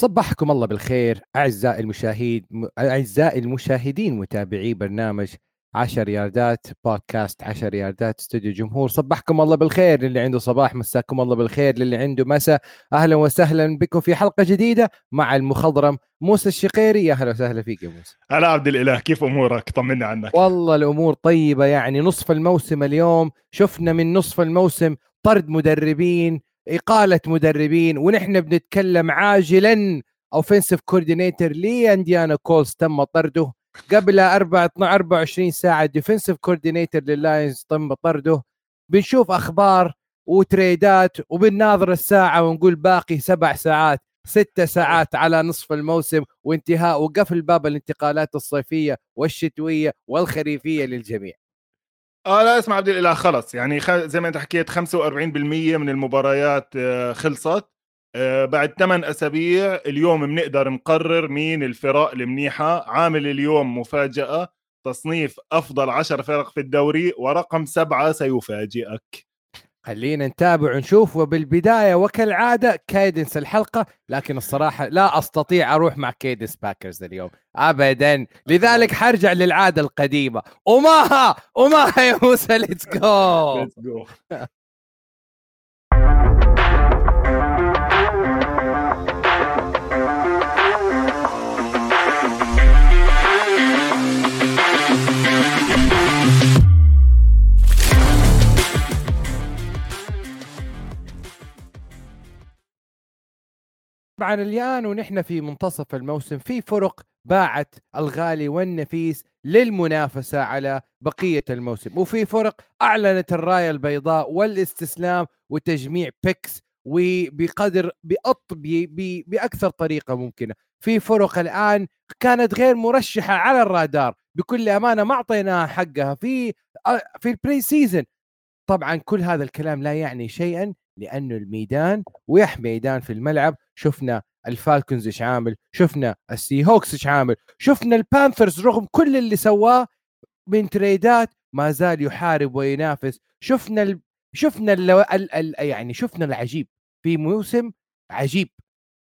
صبحكم الله بالخير أعزائي المشاهد أعزائي المشاهدين متابعي برنامج 10 ياردات بودكاست 10 ياردات استوديو جمهور صبحكم الله بالخير للي عنده صباح مساكم الله بالخير للي عنده مساء أهلا وسهلا بكم في حلقة جديدة مع المخضرم موسى الشقيري. يا أهلا وسهلا فيك يا موسى. هلا عبد الإله كيف أمورك؟ طمنا عنك. والله الأمور طيبة يعني نصف الموسم اليوم شفنا من نصف الموسم طرد مدربين إقالة مدربين ونحن بنتكلم عاجلا offensive coordinator لإنديانا كولز تم طرده. قبل 24 ساعة defensive coordinator لللاينز تم طرده. بنشوف أخبار و trade ات وبنناظر الساعة ونقول باقي سبع ساعات ست ساعات على نصف الموسم وانتهاء وقفل باب الانتقالات الصيفية والشتوية والخريفية للجميع. آه لا اسمع عبد الإله خلص. يعني. زي ما أنت حكيت 45% من المباريات آه، خلصت. آه، بعد 8 أسابيع اليوم بنقدر نقرر مين الفرق المنيحة. عامل اليوم مفاجأة تصنيف أفضل 10 فرق في الدوري ورقم سبعة سيفاجئك. خلينا نتابع ونشوف وبالبدايه وكالعادة cadence الحلقة لكن الصراحة لا أستطيع أروح مع cadence باكرز اليوم ابدا. لذلك حرجع للعادة القديمة. وماها وماها يا موسى ليتس جو طبعا اليان ونحن في منتصف الموسم في فرق باعت الغالي والنفيس للمنافسة على بقية الموسم. وفي فرق أعلنت الراية البيضاء والاستسلام وتجميع picks وبقدر بأطب بأكثر طريقة ممكنة. في فرق الآن كانت غير مرشحة على الرادار بكل أمانة ما أعطيناها حقها في في ال preseason طبعا كل هذا الكلام لا يعني شيئا لأنه الميدان ويضل ميدان في الملعب شفنا الفالكونز إيش عامل شفنا السي هوكس إيش عامل شفنا البانثرز رغم كل اللي سواه من trade ات ما زال يحارب وينافس شفنا ال... شفنا ال... ال... ال... يعني شفنا العجيب في موسم عجيب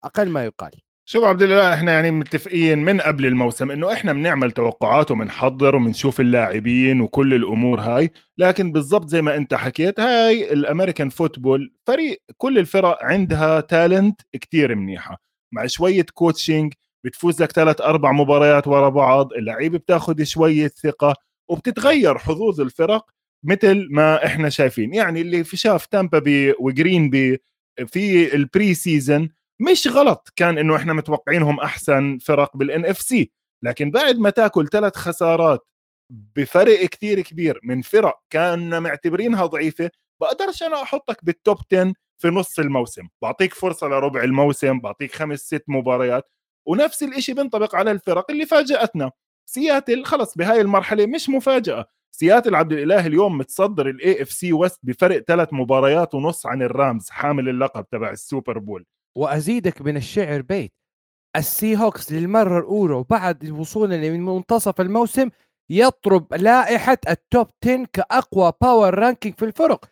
أقل ما يقال. شوف عبد الله إحنا يعني متفقين من قبل الموسم إنه إحنا بنعمل توقعات وبنحضر وبنشوف اللاعبين وكل الأمور هاي لكن بالضبط زي ما أنت حكيت هاي ال American football فريق كل الفرق عندها talent كتير منيحة مع شوية coaching بتفوز لك ثلاث أربع مباريات ورا بعض اللعيبه بتاخذ شوية ثقة وبتتغير حظوظ الفرق مثل ما إحنا شايفين يعني اللي في شاف تامبا بي وجرين بي في ال preseason مش غلط كان إنه إحنا متوقعينهم أحسن فرق بال NFC لكن بعد ما تاكل ثلاث خسارات بفرق كثير كبير من فرق كان معتبرينها ضعيفة بقدرش أنا أحطك بال top 10 في نص الموسم. بعطيك فرصة لربع الموسم بعطيك خمس ست مباريات ونفس الشيء بينطبق على الفرق اللي فاجأتنا. سياتل خلص بهاي المرحلة مش مفاجأة. سياتل عبد الإله اليوم متصدر ال NFC West بفرق ثلاث مباريات ونص عن الرامز حامل اللقب تبع السوبر بول. وأزيدك من الشعر بيت. السي هوكس للمرة الأولى وبعد وصولنا من منتصف الموسم يضرب لائحة ال top 10 كأقوى power ranking في الفرق.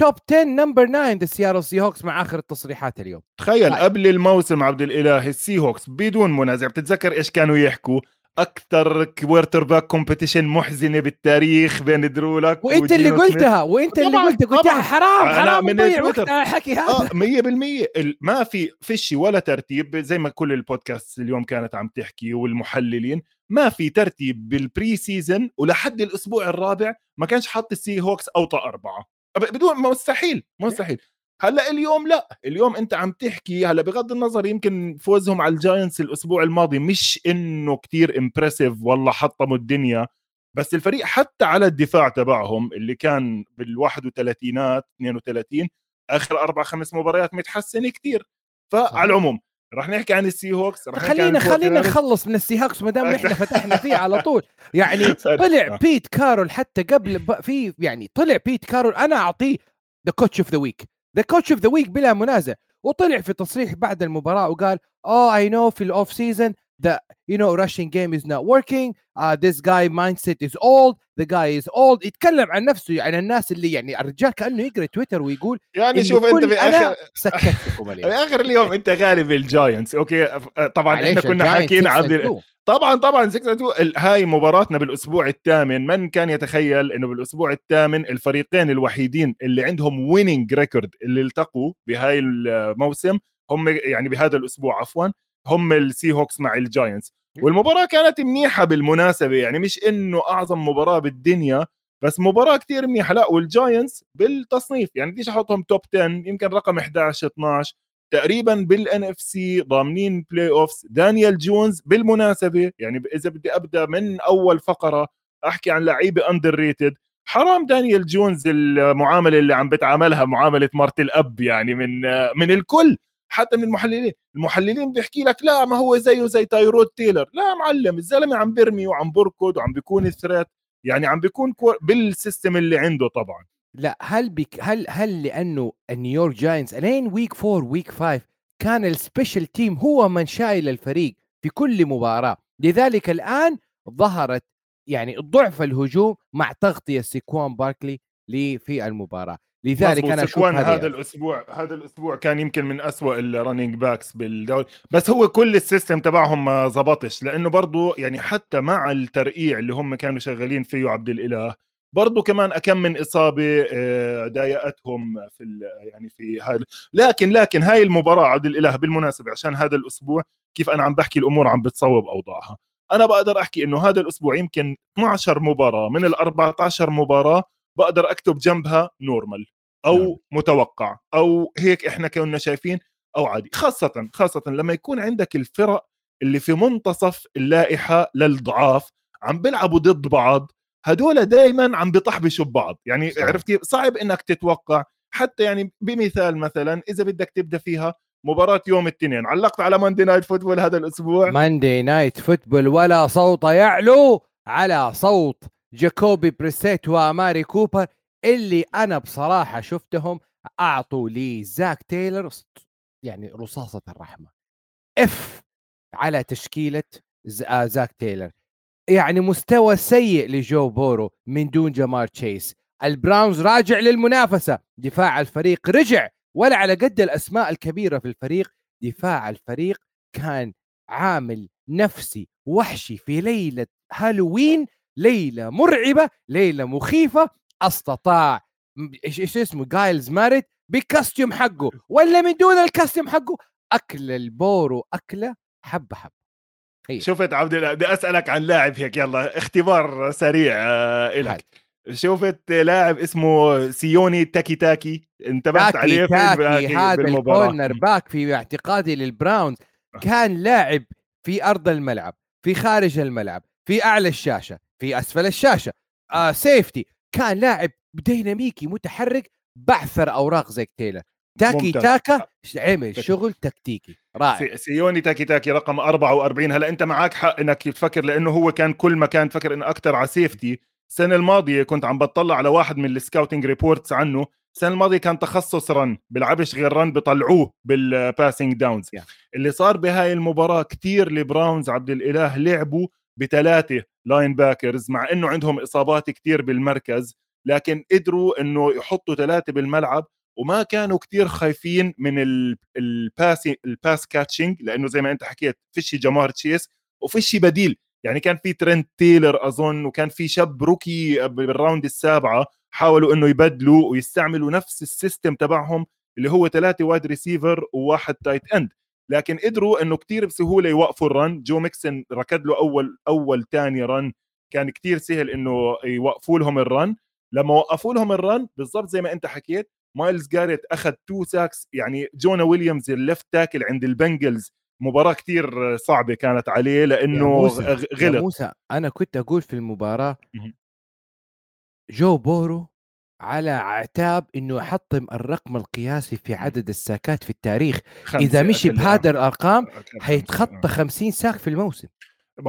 top 10 number 9 the Seattle Seahawks مع آخر التصريحات اليوم. تخيل طيب. قبل الموسم عبد الإله السي هوكس بدون منازع بتتذكر إيش كانوا يحكوا؟ أكثر quarterback competition محزنة بالتاريخ بين درو لوك وإنت اللي قلتها وإنت اللي قلتها قلت حرام حرام من الحكي هذا. آه 100% ما في فيش ولا ترتيب زي ما كل البودكاست اليوم كانت عم تحكي والمحللين ما في ترتيب بال preseason ولحد الأسبوع الرابع ما كانش حاط السي هوكس أوطى أربعة. بدون مستحيل مستحيل. هلأ اليوم لا. اليوم أنت عم تحكي هلأ بغض النظر يمكن فوزهم على الجاينتس الأسبوع الماضي مش إنه كتير impressive والله حطموا الدنيا بس الفريق حتى على الدفاع تبعهم اللي كان بال31 32 آخر أربع خمس مباريات متحسن كتير. فعلى العموم رح نحكي عن السي هوكس رح خلينا خلينا نخلص من السي هوكس ما دام نحن فتحنا فيه على طول. يعني طلع بيت كارول حتى قبل في يعني طلع بيت كارول أنا أعطيه the coach of the week the coach of the week بلا منازع. وطلع في تصريح بعد المباراة وقال oh I know في ال off season the you know rushing game is not working. Uh, this guy mindset is old. The guy is old. يتكلم عن نفسه عن الناس اللي يعني الرجال كأنه يقرأ تويتر ويقول يعني شوف أنت في اخر سكتكم في آخر اليوم أنت غالب الجاينتس. أوكي طبعا إحنا كنا حاكيين 6 عبد and ال- 2. طبعا طبعا 6 2 ال- هاي مباراتنا بالأسبوع الثامن. من كان يتخيل إنه بالأسبوع الثامن الفريقين الوحيدين اللي عندهم ويننج ريكورد اللي التقوا بهاي الموسم هم يعني بهذا الأسبوع عفوا هم السي هوكس مع الجاينتس. والمباراة كانت منيحة بالمناسبة يعني مش إنه أعظم مباراة بالدنيا بس مباراة كتير منيحة. لا والجاينتس بالتصنيف يعني بديش أحطهم توب 10 يمكن رقم 11 12 تقريبا بال NFC ضامنين playoffs دانيال جونز بالمناسبة يعني إذا بدي أبدأ من أول فقرة أحكي عن لعيبة underrated حرام دانيال جونز المعاملة اللي عم بتعاملها معاملة مرت الأب يعني من من الكل حتى من المحللين. المحللين بيحكي لك لا ما هو زيه زي تايرود تيلر لا معلم الزلمة عم برمي وعم بركض وعم بيكون threat يعني عم بيكون كو- بال system اللي عنده طبعا. لا هل بك هل هل لأنه النيويورك جاينتس الين ويك 4 ويك 5 كان السبيشال تيم هو من شايل الفريق في كل مباراة. لذلك الآن ظهرت يعني ضعف الهجوم مع تغطية سيكوان باركلي لي في المباراة. لذلك. أنا أشوف سكوان هذا هذا الأسبوع هذا الأسبوع كان يمكن من أسوأ الرننج باكس بالدوري. بس هو كل السيستم تبعهم ما زبطش لأنه برضه يعني حتى مع الترقيع اللي هم كانوا شغالين فيه عبد الإله برضه كمان أكم من إصابة آه، ضايقتهم في يعني في هذا لكن لكن هاي المباراة عبد الإله بالمناسبة عشان هذا الأسبوع كيف أنا عم بحكي الأمور عم بتصوب أوضاعها أنا بقدر أحكي إنه هذا الأسبوع يمكن 12 مباراة من ال 14 مباراة بقدر أكتب جنبها نورمال نعم. أو متوقع أو هيك إحنا كنا شايفين أو عادي خاصة خاصة لما يكون عندك الفرق اللي في منتصف اللائحة للضعاف عم بيلعبوا ضد بعض هدول دائما عم بيطحبشوا ببعض. يعني صحيح. عرفت كيف؟ صعب إنك تتوقع. حتى يعني بمثال مثلا إذا بدك تبدأ فيها مباراة يوم الاثنين. علقت على Monday Night Football هذا الأسبوع. Monday Night Football ولا صوت يعلو على صوت جاكوبي بريسيت واماري كوبر. اللي أنا بصراحة شفتهم أعطوا لي زاك تايلر يعني رصاصة الرحمة. اف على تشكيلة آه، زاك تايلر. يعني مستوى سيء لجو بورو من دون جمار تشيس. البراونز راجع للمنافسة. دفاع الفريق رجع ولا على قد الأسماء الكبيرة في الفريق. دفاع الفريق كان عامل نفسي وحشي في ليلة هالوين ليلة مرعبة ليلة مخيفة. أستطاع إيش إيش اسمه مايلز جاريت بال costume حقه. ولا من دون ال costume حقه. أكل البورو أكلة حبة حبة. تخيل. شفت عبد الله بدي أسألك عن لاعب هيك يلا اختبار سريع آه لك شفت لاعب اسمه سيوني تاكي تاكي انتبهت تاكي عليه في تاكي هذا ال corner back في اعتقادي للبراونز. كان لاعب في أرض الملعب في خارج الملعب في أعلى الشاشة في أسفل الشاشة آه safety كان لاعب ديناميكي متحرك بعثر أوراق زاك تايلر تاكي ممتاز. تاكا عمل شغل تكتيكي. رائع. سي- سيوني تاكي تاكي رقم 44 هلا أنت معك حق إنك تفكر لأنه هو كان كل ما كان تفكر انه أكثر على safety السنة الماضية كنت عم بطلع على واحد من ال scouting reports عنه. السنة الماضية كان تخصص run بيلعبش غير run بيطلعوه بال passing downs Yeah. اللي صار بهاي المباراة كتير البراونز عبد الإله لعبوا بثلاثه linebackers مع إنه عندهم إصابات كتير بالمركز لكن قدروا إنه يحطوا ثلاثة بالملعب. وما كانوا كتير خايفين من ال- ال pass ال pass catching لأنه زي ما أنت حكيت فيش جمار تشيس وفيش بديل. يعني كان في ترنت تيلر أظن وكان في شاب rookie بال round السابعة حاولوا إنه يبدلوا ويستعملوا نفس ال system تبعهم اللي هو ثلاثة wide receiver وواحد tight end لكن قدروا إنه كتير بسهولة يوقفوا ال run. جو ميكسن ركض له أول أول ثاني run كان كتير سهل إنه يوقفوا لهم ال run لما وقفوا لهم ال run بالضبط زي ما أنت حكيت مايلز جاريت أخذ two sacks يعني جونا ويليامز ال left tackle عند البنجلز مباراة كتير صعبة كانت عليه يا لأنه موسى، غ- يا غلط. موسى أنا كنت أقول في المباراة مهم. جو بورو على أعتاب إنه يحطم الرقم القياسي في عدد ال sack ات في التاريخ. إذا مشي أكل- بهذا الأرقام. حيتخطى 50 sack في الموسم.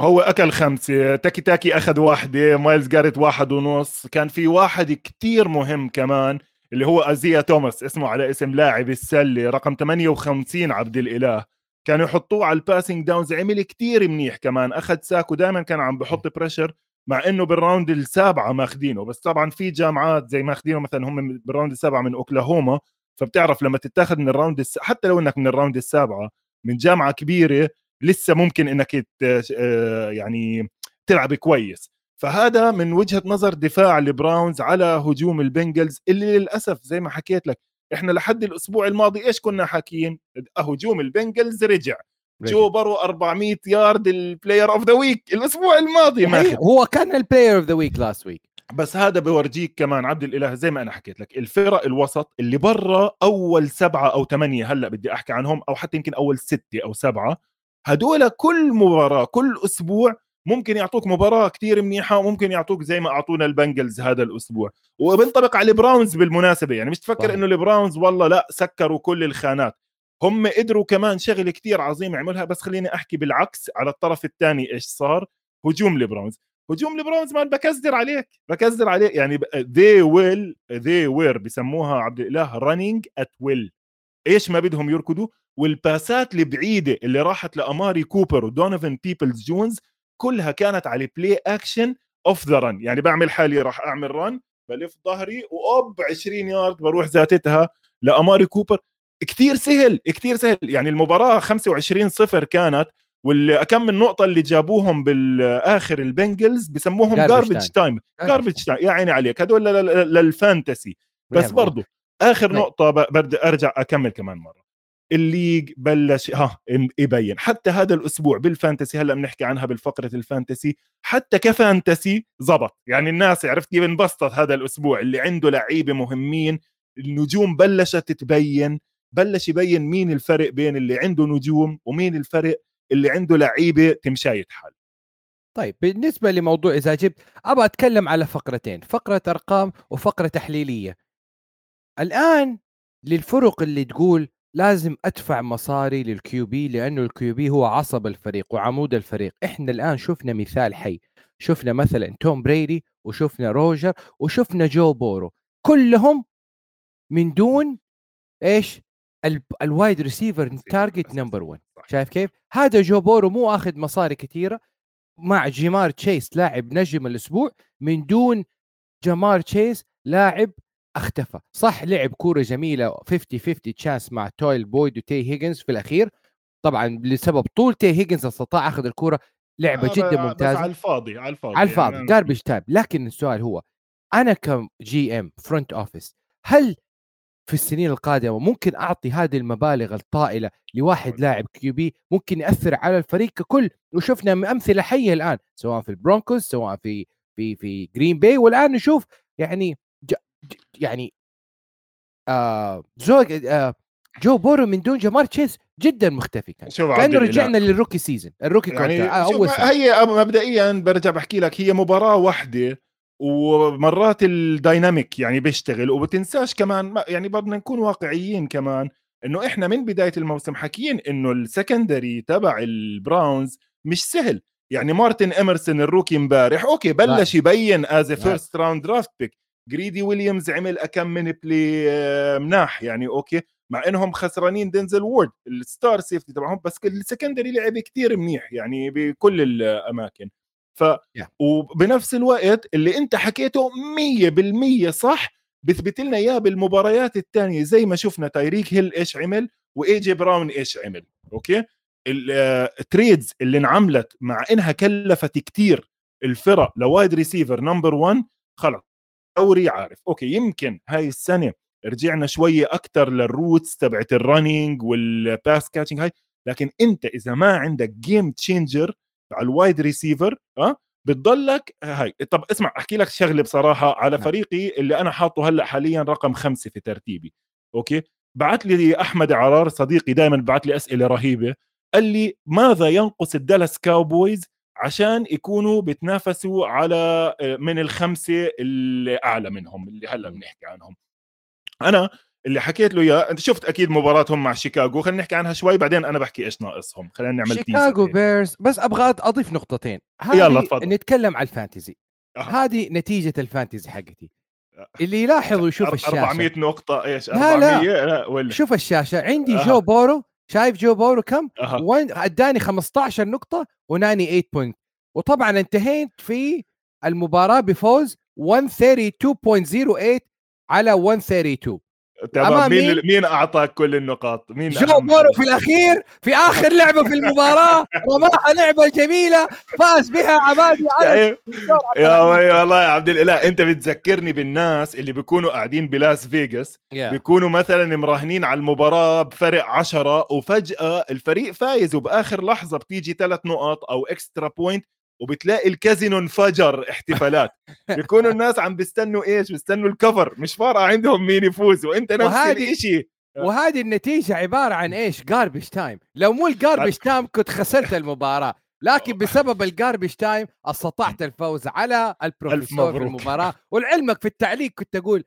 هو أكل خمسة تاكي تاكي أخذ واحدة مايلز جاريت واحد ونص كان في واحد كتير مهم كمان اللي هو أزيا توماس اسمه على اسم لاعب السلة رقم 58 عبد الإله. كانوا يحطوه على ال passing downs عمل كتير منيح كمان. أخذ sack ودائما كان عم بحط pressure مع إنه بال round السابعة ماخذينه بس طبعا في جامعات زي ماخذينه مثلا هم بال round السابعة من أوكلاهوما فبتعرف لما تتاخذ من ال round الس... حتى لو إنك من ال round السابعة من جامعة كبيرة لسه ممكن إنك آه، يعني تلعب كويس. فهذا من وجهة نظر دفاع البراونز على هجوم البنجلز اللي للأسف زي ما حكيت لك إحنا لحد الأسبوع الماضي إيش كنا حاكيين؟ هجوم البنجلز رجع. جو برو 400 yard ال player of the week الأسبوع الماضي ما هو كان ال player of the week last week بس هذا بورجيك كمان عبد الإله زي ما أنا حكيت لك الفرق الوسط اللي برا أول سبعة أو ثمانية هلأ بدي أحكي عنهم أو حتى يمكن أول ستة أو سبعة هدول كل مباراة كل أسبوع ممكن يعطوك مباراة كثير منيحة وممكن يعطوك زي ما أعطونا البنجلز هذا الأسبوع. وبنطبق على البراونز بالمناسبة يعني مش تفكر إنه البراونز والله لا سكروا كل الخانات. هم قدروا كمان شغلة كثير عظيم يعملها بس خليني أحكي بالعكس على الطرف الثاني إيش صار؟ هجوم البراونز. هجوم البراونز ما بكذب عليك بكذب عليك يعني they will they were بسموها عبد الإله running at will. إيش ما بدهم يركضوا؟ والباسات البعيدة اللي راحت لأماري كوبر ودونيفن بيبلز جونز كلها كانت على play action off the run يعني بعمل حالي راح أعمل run بلف ظهري وأوب 20 يارد بروح ذاتتها لأماري كوبر. كثير سهل كثير سهل. يعني المباراة 25 صفر كانت والكم من نقطة اللي جابوهم بالآخر البنجلز بسموهم garbage time garbage time يا عيني عليك. هدول لل fantasy بس برضو آخر طيب. نقطة بدي أرجع أكمل كمان مرة. ال league بلش ها يبين. حتى هذا الأسبوع بال fantasy هلأ بنحكي عنها بالفقرة ال fantasy حتى ك fantasy زبط. يعني الناس عرفت كيف انبسطت هذا الأسبوع؟ اللي عنده لعيبة مهمين النجوم بلشت تبين. بلش يبين مين الفرق بين اللي عنده نجوم ومين الفرق اللي عنده لعيبة تمشاية حال طيب بالنسبة لموضوع إذا جبت أبغى أتكلم على فقرتين فقرة أرقام وفقرة تحليلية. الآن للفرق اللي تقول لازم أدفع مصاري لل QB لأنه ال QB هو عصب الفريق وعمود الفريق. إحنا الآن شفنا مثال حي. شفنا مثلا توم بريدي وشفنا روجر وشفنا جو بورو. كلهم من دون إيش؟ ال wide receiver target number 1 شايف كيف؟ هذا جو بورو مو آخذ مصاري كثيرة مع جيمار تشيس لاعب نجم الأسبوع من دون جمار تشيس لاعب أختفى. صح لعب كورة جميلة 50 50 chance مع تايلر بويد وتي هيجنز في الأخير. طبعا لسبب طول تي هيجنز استطاع أخذ الكورة. لعبة آه جدا ممتازة. على الفاضي على الفاضي. على الفاضي. يعني garbage time لكن السؤال هو أنا ك GM front office هل في السنين القادمة ممكن أعطي هذه المبالغ الطائلة لواحد لاعب QB ممكن يأثر على الفريق ككل؟ وشفنا أمثلة حية الآن سواء في البرونكوس سواء في في في جرين باي والآن نشوف يعني يعني آه جو آه جو بورو من دون جمار تشيس جدا مختفي كان. شوف كأنه رجعنا لل rookie season ال rookie يعني آه أول هي مبدئيا برجع بحكي لك هي مباراة واحدة ومرات ال dynamic يعني بيشتغل وبتنساش كمان يعني بدنا نكون واقعيين كمان إنه إحنا من بداية الموسم حكيين إنه ال secondary تبع البراونز مش سهل. يعني مارتن اميرسون ال rookie امبارح أوكي بلش يبين as first round draft pick جريدي ويليامز عمل أكم من play آه، مناح. يعني أوكي مع إنهم خسرانين دينزل وورد ال star safety تبعهم بس ال secondary لعب كتير منيح يعني بكل الأماكن. ف yeah. وبنفس الوقت اللي أنت حكيته 100% صح بثبت لنا إياه بالمباريات الثانية زي ما شفنا تايريك هيل إيش عمل واي جي براون إيش عمل. أوكي؟ ال trades آه، اللي انعملت مع إنها كلفت كتير الفرق ل wide receiver number 1 خلص. دوري عارف. أوكي يمكن هاي السنة رجعنا شوية أكثر لل roots تبعت ال running وال pass catching هاي لكن أنت إذا ما عندك game changer على ال wide receiver آه بتضلك هاي. طب اسمع أحكي لك شغلة بصراحة على نعم. فريقي اللي أنا حاطه هلأ حاليا رقم خمسة في ترتيبي. أوكي؟ بعت لي أحمد عرار صديقي دائما بعت لي أسئلة رهيبة قال لي ماذا ينقص الدالاس كاوبويز عشان يكونوا بيتنافسوا على آه، من الخمسة اللي اعلى منهم اللي هلأ بنحكي عنهم. أنا اللي حكيت له إياه أنت شفت أكيد مباراتهم مع شيكاغو خلينا نحكي عنها شوي بعدين أنا بحكي إيش ناقصهم خلينا نعمل شيكاغو بيرز بس أبغى أضيف نقطتين. يلا تفضل. نتكلم على ال fantasy. أه. هذه نتيجة ال fantasy حقتي. آه. اللي يلاحظ ويشوف الشاشة. 400 نقطة إيش؟ 400 لا, لا. ولا. شوف الشاشة. عندي آه. جو بورو شايف جو بورو كم؟ وين؟ أداني 15 نقطة وناني 8 point وطبعا انتهيت في المباراة بفوز 132.08 على 132 تمام مين مين؟ مين اعطاك كل النقاط مين جو حدا؟ في الأخير في آخر لعبة في المباراة رماها لعبة جميلة فاز بها عبادي على. يا وي والله يا عبد الإله أنت بتذكرني بالناس اللي بيكونوا قاعدين بلاس فيغاس بيكونوا مثلا مراهنين على المباراة بفرق عشرة وفجأة الفريق فايز وبآخر لحظة بتيجي ثلاث نقط أو extra point وبتلاقي الكازينو انفجر احتفالات. بيكونوا الناس عم بيستنوا إيش؟ بيستنوا ال cover. مش فارقة عندهم مين يفوز وإنت نفس وهذه- الشيء وهذه النتيجة عبارة عن إيش؟ garbage time لو مو ال garbage time كنت خسرت المباراة لكن بسبب ال garbage time استطعت الفوز على البروفيسور في. المباراة. ولعلمك في التعليق كنت أقول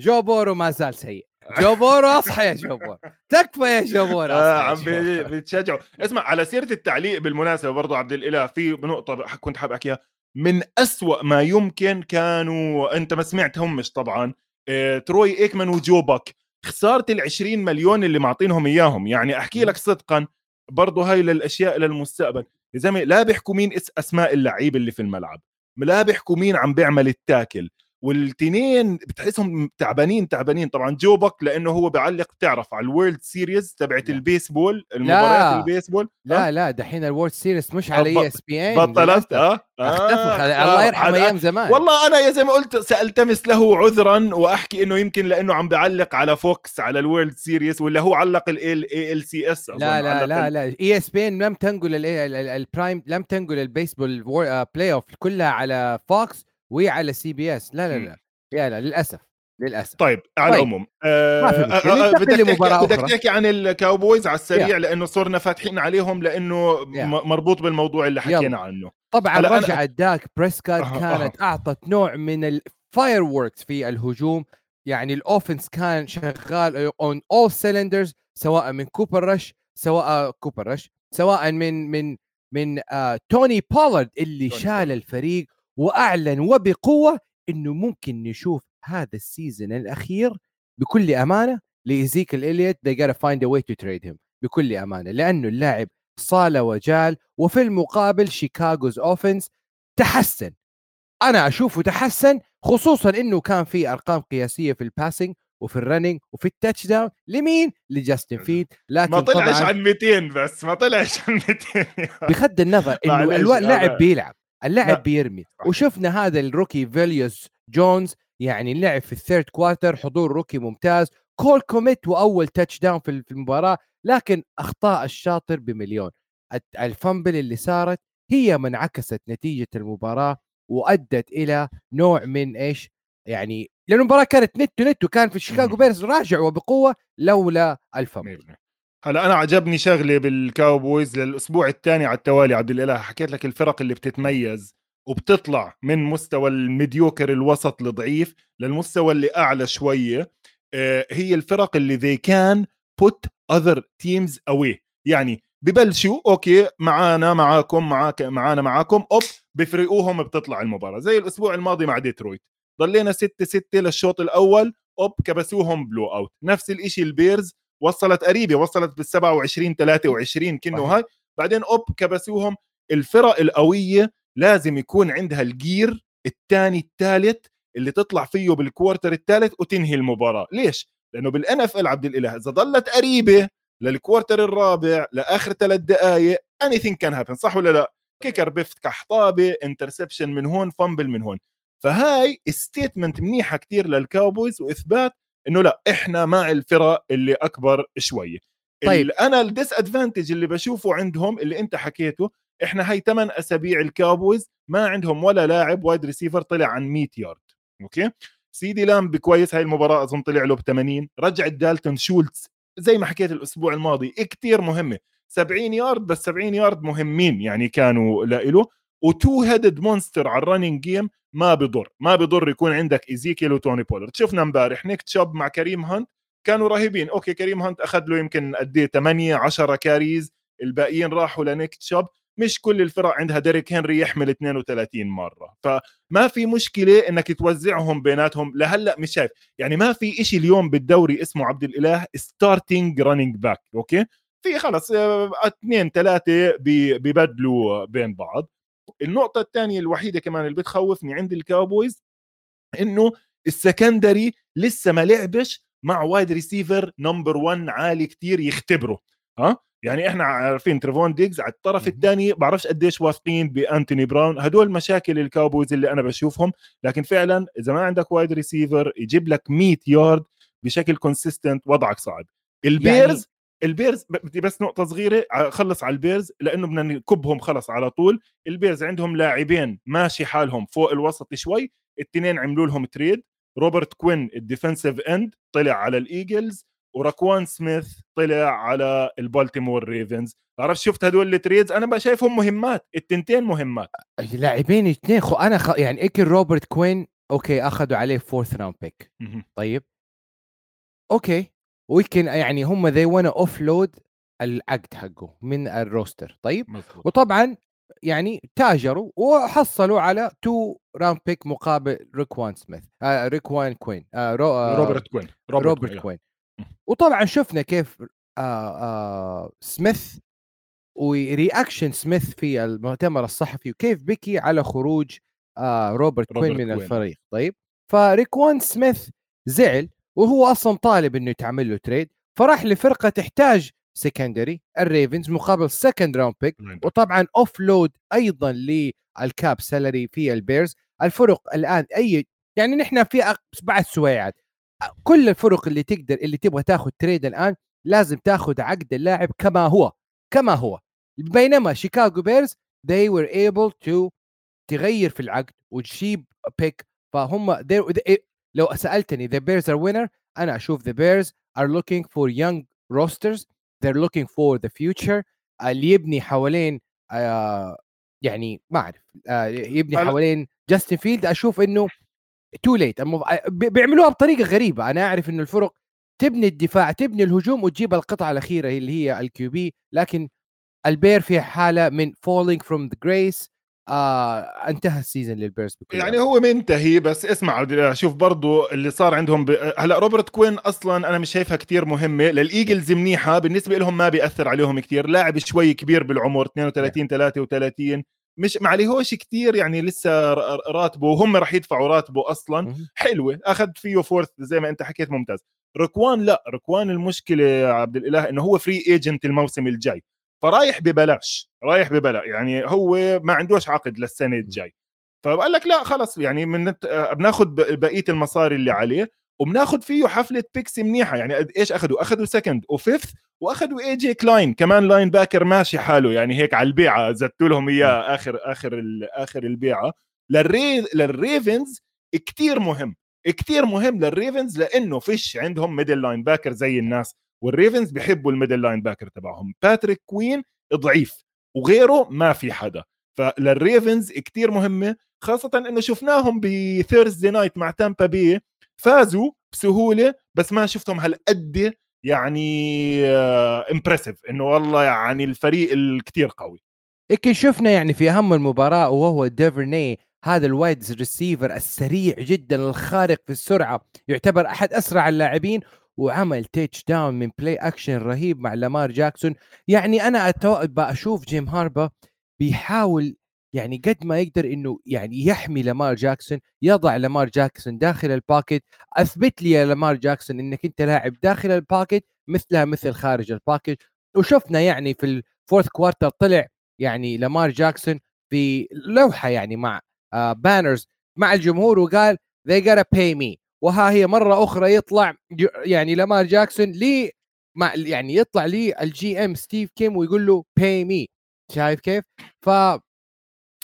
جو بورو ما زال سيء. جو بورو اصحى يا جو بورو تكفى يا أصحى يا عم جو بي- بورو. بتشجعوا اسمع على سيره التعليق بالمناسبه برضو عبد الاله في نقطه كنت حاب أحكيها. من أسوأ ما يمكن كانوا انت ما سمعتهم مش طبعا آه، تروي إيكمان وجو باك خسارة ال 20 مليون اللي معطينهم إياهم. يعني أحكي لك صدقا برضو هاي للأشياء للمستقبل يا زلمة لا بيحكوا مين اس أسماء اللعيبه اللي في الملعب. لا بيحكوا مين عم بيعمل ال tackle. والتنين بتحسهم تعبانين تعبانين. طبعا جو باك لأنه هو بيعلق بتعرف على ال World Series تبعت لا. البيسبول المباريات. البيسبول لا لا دحين ال World Series مش على آه، ESPN بطلت آه اختفى آه، الله آه، يرحم هذا- أيام زمان. والله أنا يا زي ما قلت سألتمس له عذرا وأحكي إنه يمكن لأنه عم بعلق على فوكس على الورلد سيريس ولا هو علق ال ALCS لا لا لا لا. ESPN لم تنقل ال- ال- ال- ال prime لم تنقل البيسبول آه، playoff كلها على فوكس. وعلى CBS لا لا مم. لا يا لا للأسف للأسف طيب على طيب. العموم آه، ما في آه،. آه، ننتقل بدك تحكي بدك. تحكي عن الكاوبويز على السريع يا. لأنه صرنا فاتحين عليهم لأنه. م- مربوط بالموضوع اللي يلا. حكينا عنه طبعا هلأ أنا- داك بريسكوت كانت أعطت نوع من ال fireworks في الهجوم يعني ال offense كان شغال on all cylinders سواء من كوبر رش سواء كوبر رش سواء من من من آه توني بولارد اللي توني شال. الفريق وأعلن وبقوة إنه ممكن نشوف هذا ال season الأخير بكل أمانة لإيزيكل اليوت they gotta find a way to trade him بكل أمانة لأنه اللاعب صال وجال وفي المقابل Chicago's offense تحسن. أنا أشوفه تحسن خصوصا إنه كان في أرقام قياسية في ال passing وفي ال running وفي ال touchdown لمين؟ لجاستن فيلدز لكن ما طلعش عن 200 بس ما طلعش عن 200 بغض النظر إنه اللاعب بيلعب. اللاعب بيرمي. وشفنا هذا ال rookie فيليوس جونز يعني لعب في ال third quarter حضور rookie ممتاز. كول كوميت وأول touchdown في المباراة لكن أخطاء الشاطر بمليون. ال fumble اللي صارت هي من عكست نتيجة المباراة وأدت إلى نوع من إيش؟ يعني لأن المباراة كانت neck and neck وكان في شيكاغو. بيرز راجع وبقوة لولا ال fumble. هلا أنا عجبني شغله بالكاوبويز للأسبوع الثاني على التوالي عبد الإله. حكيت لك الفرق اللي بتتميز وبتطلع من مستوى ال mediocre الوسط الضعيف للمستوى اللي أعلى شوية. آه، هي الفرق اللي they can put other teams away. يعني ببلشوا okay معانا معاكم معاك معانا معاكم أوب بفرقوهم بتطلع المباراة. زي الأسبوع الماضي مع ديترويت. ضلينا 6 6 للشوط الأول أوب كبسوهم blowout نفس الإشي البيرز وصلت قريبة وصلت بال 27 23 كنه. هاي. بعدين أوب كبسوهم. الفرق القوية لازم يكون عندها ال gear الثاني الثالث اللي تطلع فيه بال quarter الثالث وتنهي المباراة. ليش؟ لأنه بال NFL عبد الإله إذا ضلت قريبة لل quarter الرابع لآخر ثلاث دقائق anything can happen صح ولا لا؟ kicker بيفتح طابه interception من هون fumble من هون. فهاي statement منيحة كتير للكاوبويز وإثبات إنه لا إحنا مع الفرق اللي أكبر شوية طيب. أنا ال disadvantage اللي بشوفه عندهم اللي أنت حكيته إحنا هاي 8 أسابيع الكاوبويز ما عندهم ولا لاعب wide receiver طلع عن 100 yard okay؟ سيدي لامب كويس هاي المباراة أظن طلع له ب 80 رجعت دالتون شولتز زي ما حكيت الأسبوع الماضي كتير مهمة. 70 يارد بس 70 يارد مهمين يعني كانوا لإله و two-headed monster على ال running game ما بضر ما بضر يكون عندك إيزيكيل وتوني بولارد شفنا امبارح نيك تشوب مع كريم هانت كانوا رهيبين. okay كريم هانت أخذ له يمكن قد إيه 8 10 carries الباقيين راحوا لنيك تشوب مش كل الفرق عندها ديريك هنري يحمل 32 مرة. فما في مشكلة إنك توزعهم بيناتهم. لهلأ مش شايف. يعني ما في إشي اليوم بالدوري اسمه عبد الإله starting running back okay؟ في خلص آه، اثنين ثلاثة ببدلوا بين بعض. النقطة الثانية الوحيدة كمان اللي بتخوفني عند الكاوبويز إنه ال secondary لسه ما لعبش مع wide receiver number 1 عالي كتير يختبره ها؟ يعني إحنا عارفين تريفون ديجز على الطرف الثاني بعرفش قديش واثقين بأنتوني براون هدول مشاكل الكاوبويز اللي أنا بشوفهم لكن فعلا إذا ما عندك wide receiver يجيب لك 100 يارد بشكل consistent وضعك صعب. البيرز يعني... البيرز بدي بس نقطة صغيرة خلص على البيرز لأنه بدنا نكبهم خلص على طول. البيرز عندهم لاعبين ماشي حالهم فوق الوسط شوي الاثنين عملوا لهم trade. روبرت كوين ال defensive end طلع على الإيجلز وراكوان سميث طلع على البالتيمور ريفنز. عرفت شفت هدول ال trades؟ أنا بقى شايفهم مهمات التنتين مهمات. لاعبين اثنين خو أنا خ... يعني اكل روبرت كوين okay أخذوا عليه fourth round pick طيب. okay. ويمكن يعني هم ذي وأنا offload العقد حقه من ال roster طيب مزبوط. وطبعا يعني تاجروا وحصلوا على two round pick مقابل ريكوان سميث آه ريكوان كوين آه رو آه روبرت كوين روبرت, روبرت كوين. كوين وطبعا شفنا كيف آه آه سميث و reaction سميث في المؤتمر الصحفي وكيف بكي على خروج آه روبرت, روبرت كوين من كوين. الفريق طيب فريكوان سميث زعل وهو أصلا طالب إنه يتعمل له trade فراح لفرقة تحتاج secondary الريفنز مقابل second round pick وطبعا offload أيضا لل cap salary في البيرز. الفرق الآن أي يعني نحن في بعد سويعات كل الفرق اللي تقدر اللي تبغى تاخذ trade الآن لازم تاخذ عقد اللاعب كما هو كما هو. بينما شيكاغو بيرز they were able to تغير في العقد وتجيب pick فهم لو سألتني the bears are winner أنا أشوف the bears are looking for young rosters they're looking for the future اللي يبني حوالين آه يعني ما أعرف آه يبني حوالين جاستن فيلد أشوف إنه too late بيعملوها بطريقة غريبة. أنا أعرف إنه الفرق تبني الدفاع تبني الهجوم وتجيب القطعة الأخيرة اللي هي ال QB لكن البير في حالة من falling from the grace آه انتهى ال season للبيرز بكل يعني هو منتهي بس اسمع شوف برضو اللي صار عندهم ب... هلأ روبرت كوين أصلا أنا مش شايفها كتير مهمة للإيجلز منيحة بالنسبة لهم ما بيأثر عليهم كتير لاعب شوي كبير بالعمر 32 33 مش ما عليهوش كتير يعني لسه راتبه وهم راح يدفعوا راتبه أصلا. حلوة أخذ فيه fourth زي ما أنت حكيت ممتاز. ركوان لأ ركوان المشكلة عبد الإله إنه هو free agent الموسم الجاي. فرايح ببلاش رايح ببلاش يعني هو ما عندوش عقد للسنة الجاي. فقال لك لا خلص يعني من بناخذ بقية المصاري اللي عليه وبناخذ فيه حفلة picks منيحة. يعني إيش اخذوا اخذوا second و fifth واخذوا اي جي كلاين كمان linebacker ماشي حاله. يعني هيك على البيعة زدتوا لهم إياه آخر آخر آخر البيعة. للري للريفنز كثير مهم كثير مهم للريفنز لأنه فيش عندهم middle linebacker زي الناس. والريفنز بيحبوا ال middle linebacker تبعهم. باتريك كوين ضعيف وغيره ما في حدا. فللريفنز كتير مهمة خاصة إنه شفناهم ب Thursday night مع تامبا بي فازوا بسهولة بس ما شفتهم هالقد يعني impressive آه، إنه والله يعني الفريق الكتير قوي. هيك شفنا يعني في أهم المباراة وهو ديفرني هذا ال wide receiver السريع جدا الخارق في السرعة يعتبر أحد أسرع اللاعبين وعمل touchdown من play action رهيب مع لامار جاكسون. يعني أنا أشوف جون هاربا بيحاول يعني قد ما يقدر إنه يعني يحمي لامار جاكسون يضع لامار جاكسون داخل ال pocket أثبت لي يا لامار جاكسون إنك أنت لاعب داخل ال pocket مثلها مثل خارج ال pocket وشفنا يعني في ال fourth quarter طلع يعني لامار جاكسون في لوحه يعني مع آه banners مع الجمهور وقال they gotta pay me. وها هي مرة أخرى يطلع يعني لامار جاكسون لي مع يعني يطلع لي ال GM ستيف كيم ويقول له pay me شايف كيف؟ ف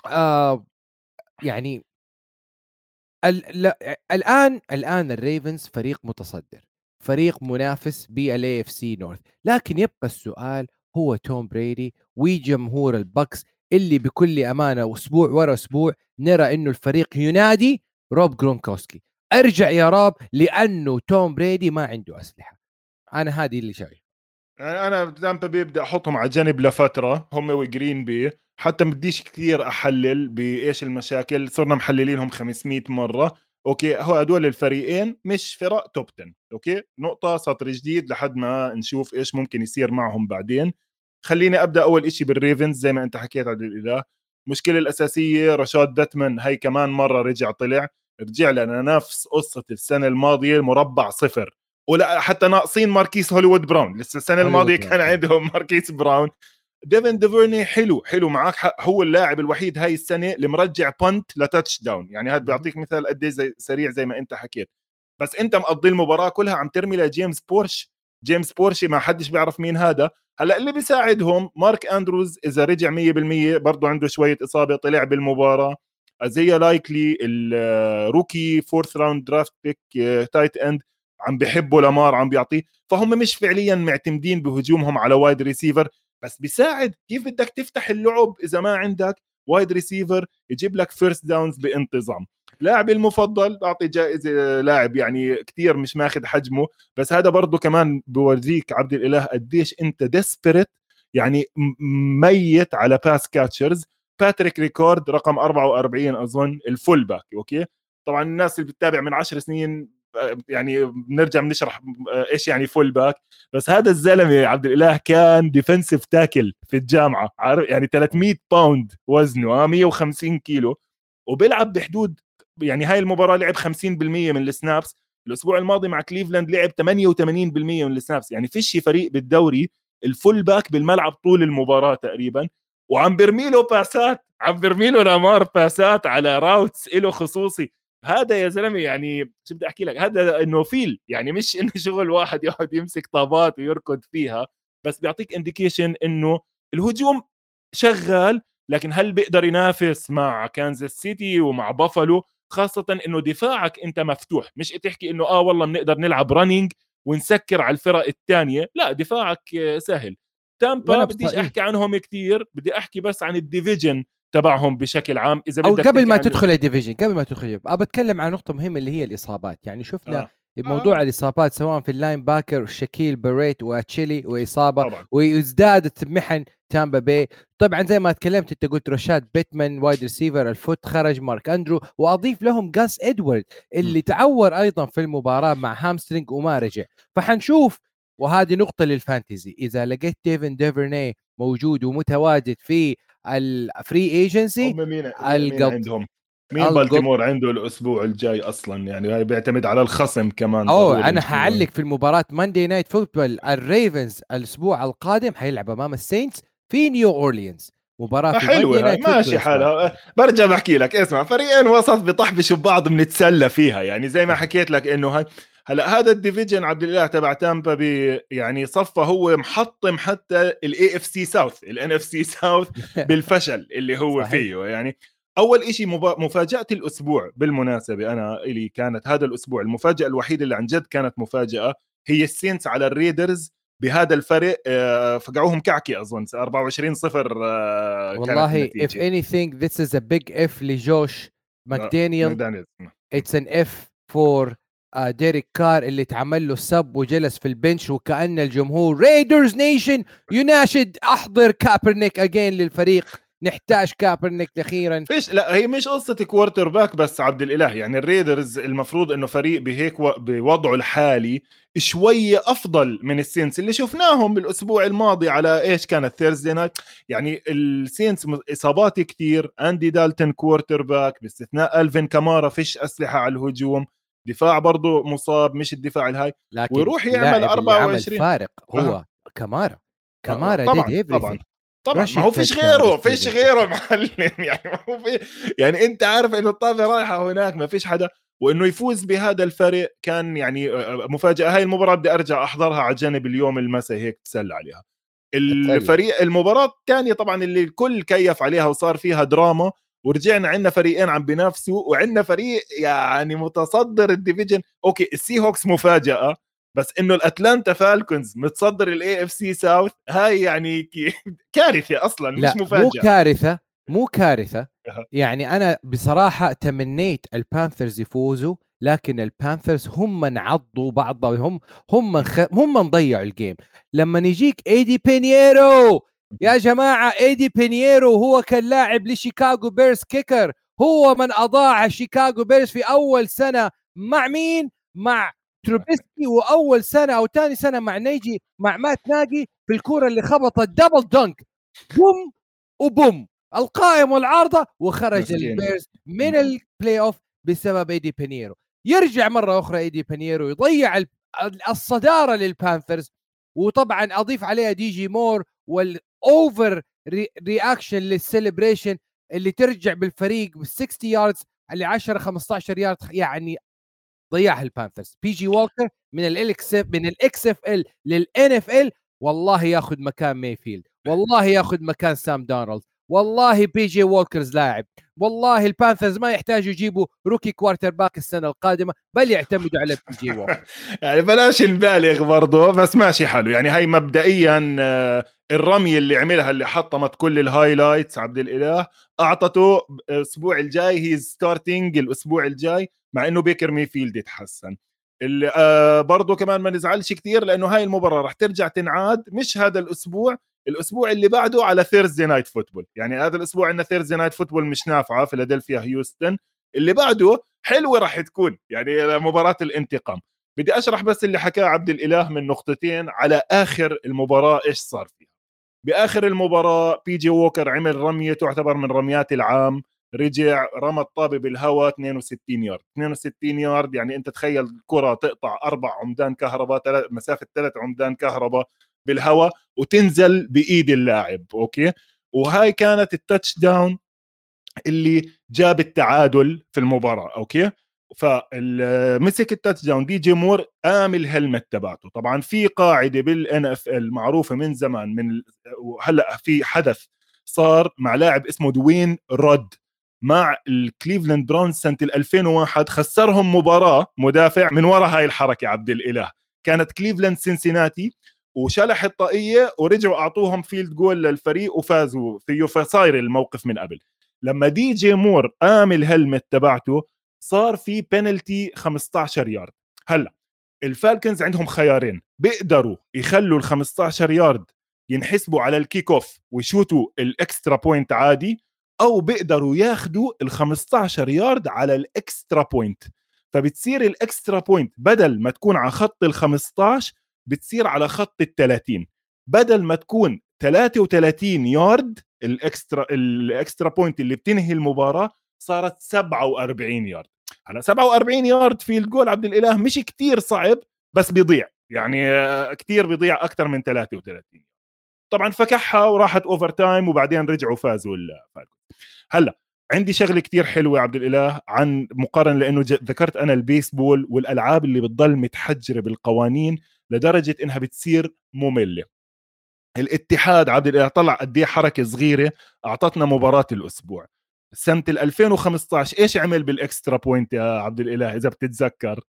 آه يعني ال... الآن الآن الريفنز فريق متصدر فريق منافس بال AFC North لكن يبقى السؤال هو توم بريدي وجمهور البكس اللي بكل أمانة أسبوع ورا أسبوع نرى إنه الفريق ينادي روب جرونكوسكي. أرجع يا روب لأنه توم بريدي ما عنده أسلحة. أنا هذه اللي شايف أنا تامبا بي بدي أحطهم على جنب لفترة هم وجرين بي حتى ما بديش كثير أحلل بإيش المشاكل صرنا محللينهم 500 مرة. أوكي هو هدول الفريقين مش فرق top 10 أوكي نقطة سطر جديد لحد ما نشوف إيش ممكن يصير معهم بعدين. خليني أبدأ أول شيء بالريفنز زي ما أنت حكيت عبد الإله. المشكلة الأساسية رشاد باتمان هي كمان مرة رجع طلع. رجع لنا نفس قصة السنة الماضية المربع صفر. ولا حتى ناقصين ماركيس هوليوود براون. لسه السنة الماضية كان عندهم ماركيس براون. ديفن ديفرني حلو حلو معك حق. هو اللاعب الوحيد هاي السنة اللي مرجع punt ل touchdown يعني هذا بيعطيك مثال قد إيه زي سريع زي ما أنت حكيت. بس أنت مقضي المباراة كلها عم ترمي لجيمس بروش. جيمس بورشي ما حدش بيعرف مين هذا. هلأ اللي بيساعدهم مارك أندروز إذا رجع 100% برضه عنده شوية إصابة طلع بالمباراة. ازيا لايكلي الروكي فورث راوند درافت بيك تايت اند عم بيحبوا لامار عم بيعطيه. فهم مش فعليا معتمدين بهجومهم على وايد ريسيفر بس بيساعد. كيف بدك تفتح اللعب إذا ما عندك وايد ريسيفر يجيب لك فيرست داونز بانتظام. لاعبي المفضل بعطي جائزة لاعب يعني كثير مش ماخذ حجمه. بس هذا برضه كمان بورجيك عبد الإله قديش أنت ديسبرت يعني ميت على باس كاتشرز باتريك ريكورد رقم 44 أظن الفول باك أوكي؟ طبعا الناس اللي بتتابع من 10 سنين يعني بنرجع بنشرح إيش يعني فول باك بس هذا الزلمة عبد الإله كان ديفنسيف تاكل في الجامعة عارف؟ يعني 300 باوند وزنه 150 كيلو وبيلعب بحدود يعني هاي المباراة لعب 50% من ال snaps الأسبوع الماضي مع كليفلاند لعب 88% من ال snaps يعني فيش فريق بالدوري ال fullback بالملعب طول المباراة تقريبا. وعم برمي له pass ات عم برمي له لامار pass ات على routes له خصوصي. هذا يا زلمة يعني شو بدي أحكي لك؟ هذا إنه فيل يعني مش إنه شغل واحد يقعد يمسك طابات ويركض فيها بس بيعطيك indication إنه الهجوم شغال لكن هل بيقدر ينافس مع كانزاس سيتي ومع بافالو؟ خاصة إنه دفاعك أنت مفتوح مش تحكي إنه آه والله بنقدر نلعب رننج ونسكر على الفرق الثانية لا دفاعك سهل. تامبا بديش أحكي عنهم كثير بدي أحكي بس عن الديفيجن تبعهم بشكل عام إذا بدك أو قبل ما تدخل الديفيجن قبل ما تدخل ابى اتكلم عن نقطة مهمة اللي هي الإصابات يعني شفنا آه. موضوع آه. الإصابات سواء في اللاين باكر شكيل بريت وأتشيلي وإصابة طبعا. وازدادت محن تامبا بي طبعا زي ما تكلمت أنت قلت رشاد بيتمان وايد ريسيفر الفوت خرج مارك أندرو وأضيف لهم جاس إدوارد اللي م. تعور أيضا في المباراة مع هامسترينج وما رجع فحنشوف وهذه نقطة للفانتزي. إذا لقيت ديفن ديفرني موجود ومتواجد في الفري ايجنسي هم مين, مين عندهم؟ مين بالتيمور عنده الأسبوع الجاي أصلا؟ يعني هاي بيعتمد على الخصم كمان أوه أنا حعلق في المباراة ماندي نايت فوتبول الريفنز الأسبوع القادم حيلعب أمام السينتس في نيو اورليانز مباراة فيه حلوة ماشي حالها. برجع بحكي لك اسمع فريقين وسط بيطحبشوا ببعض بنتسلى فيها يعني زي ما حكيت لك إنه هاي هلا هذا ال division عبد الإله تبع تامبا بي يعني صفى هو محطم حتى ال AFC South ال NFC South بالفشل اللي هو صحيح. فيه يعني. أول شيء مفاجأة الأسبوع بالمناسبة أنا إلي كانت هذا الأسبوع المفاجأة الوحيدة اللي عن جد كانت مفاجأة هي السينس على الريدرز بهذا الفرق آه، فقعوهم كعكي أظن 24 0 والله if anything this is a big if لجوش ماكدانيال it's an F for uh, ديريك كار اللي اتعمل له سب وجلس في البنش وكأن الجمهور ريدرز نيشن يناشد أحضر كابرنيك اجين للفريق. نحتاج كابرنيك أخيرا. فيش لا هي مش قصة كوارتر باك بس عبد الإله. يعني الريدرز المفروض إنه فريق بهيك. بوضعه الحالي شوية أفضل من السينتس. اللي شفناهم بالاسبوع الماضي على إيش كانت Thursday night يعني السينتس إصابات كثير اندي دالتون quarterback باستثناء الفين كامارا فيش أسلحة على الهجوم. دفاع برضه مصاب مش الدفاع الهاي لكن ويروح يعمل 24 فارق هو آه. كامارا. كامارا طبعا طبعا طبعا. ما هو فيش غيره فيش غيره معلم. يعني ما هو في يعني أنت عارف إنه الطابه رايحة هناك ما فيش حدا. وإنه يفوز بهذا الفرق كان يعني مفاجأة. هاي المباراة بدي أرجع أحضرها على جنب اليوم المساء هيك تسلى عليها. الفريق المباراة الثانية طبعا اللي الكل كيف عليها وصار فيها دراما ورجعنا عندنا فريقين عم بينافسوا وعندنا فريق يعني متصدر ال division. Okay السي هوكس مفاجأة بس إنه الأتلانتا فالكونز متصدر ال NFC South هاي يعني كارثة أصلا مش لا مفاجأة. مو كارثة مو كارثة. يعني أنا بصراحة تمنيت البانثرز يفوزوا لكن البانثرز هم من عضوا بعضهم هم من خ... هم من ضيعوا ال game لما يجيك ايدي بينيرو يا جماعة إيدي بينيرو هو كان لاعب لشيكاغو بيرز kicker. هو من أضاع شيكاغو بيرز في أول سنة مع مين؟ مع تروبيسكي وأول سنة أو ثاني سنة مع نيجي مع مات ناجي في الكوره اللي خبطت double doink بوم وبوم. القائم والعارضة وخرج البيرز من ال playoff بسبب إيدي بينيرو يرجع مرة أخرى إيدي بينيرو يضيع الصدارة للبانثرز وطبعا أضيف عليها دي جي مور وال overreaction لل celebration اللي ترجع بالفريق بال 60 yards اللي 10 15 يارد يعني ضيعها البانثرز. بي جي وولكر من ال X من ال XFL لل NFL والله ياخذ مكان ميفيلد والله ياخذ مكان سام دارنولد والله بي جي وولكرز لاعب. والله البانثرز ما يحتاجوا يجيبوا rookie quarterback السنة القادمة بل يعتمدوا على بي جي وولكر يعني بلاش نبالغ برضه بس ماشي حلو. يعني هاي مبدئيا آه، الرمية اللي عملها اللي حطمت كل ال highlights عبد الإله أعطته الأسبوع الجاي he's starting الأسبوع الجاي مع إنه بيكر ميفيلد يتحسن. اللي آه برضه كمان ما نزعلش كثير لأنه هاي المباراة رح ترجع تنعاد مش هذا الأسبوع الأسبوع اللي بعده على Thursday night football يعني هذا الأسبوع عندنا Thursday night football مش نافعة فيلادلفيا هيوستن اللي بعده حلوة راح تكون يعني مباراة الانتقام. بدي أشرح بس اللي حكاه عبد الإله من نقطتين على آخر المباراة إيش صار فيها. بآخر المباراة بي جي ووكر عمل رمية تعتبر من رميات العام رجع رمى الطابة بالهواء 62 يارد. 62 يارد يعني أنت تخيل الكرة تقطع أربع عمدان كهرباء مسافة ثلاث عمدان كهرباء. بالهواء وتنزل بإيد اللاعب okay? وهاي كانت ال touchdown اللي جاب التعادل في المباراة okay? فمسك ال touchdown دي جي مور قام ال helmet تبعته. طبعا في قاعدة بال NFL معروفة من زمان من وهلأ في حدث صار مع لاعب اسمه دوين راد مع الكليفلاند براونز سنة 2001 خسرهم مباراة مدافع من وراء هاي الحركة عبد الإله. كانت كليفلاند سنسيناتي وشلح الطاقية ورجعوا أعطوهم field goal للفريق وفازوا فيه فصاير الموقف من قبل. لما دي جي مور قام ال helmet تبعته صار في بينالتي 15 يارد هلأ الفالكنز عندهم خيارين. بيقدروا يخلوا ال 15 يارد ينحسبوا على ال kickoff ويشوتوا ال extra point عادي أو بيقدروا ياخذوا ال 15 يارد على ال extra point فبتصير ال extra point بدل ما تكون على خط ال 15 بتصير على خط ال 30 بدل ما تكون 33 yard ال extra ال extra point اللي بتنهي المباراة صارت 47 يارد. هلا 47 yard field goal عبد الإله مش كتير صعب بس بيضيع. يعني كتير بيضيع أكثر من 33 طبعا فكحها وراحت overtime وبعدين رجعوا فازوا هلا عندي شغلة كتير حلوة عبد الإله عن مقارنة لأنه ذكرت أنا البيسبول والألعاب اللي بتضل متحجرة بالقوانين. لدرجة إنها بتصير مملة. الاتحاد عبد الاله طلع قد إيه حركة صغيرة أعطتنا مباراة الأسبوع. سنة 2015 إيش عمل بال extra point يا عبد الإله إذا بتتذكر؟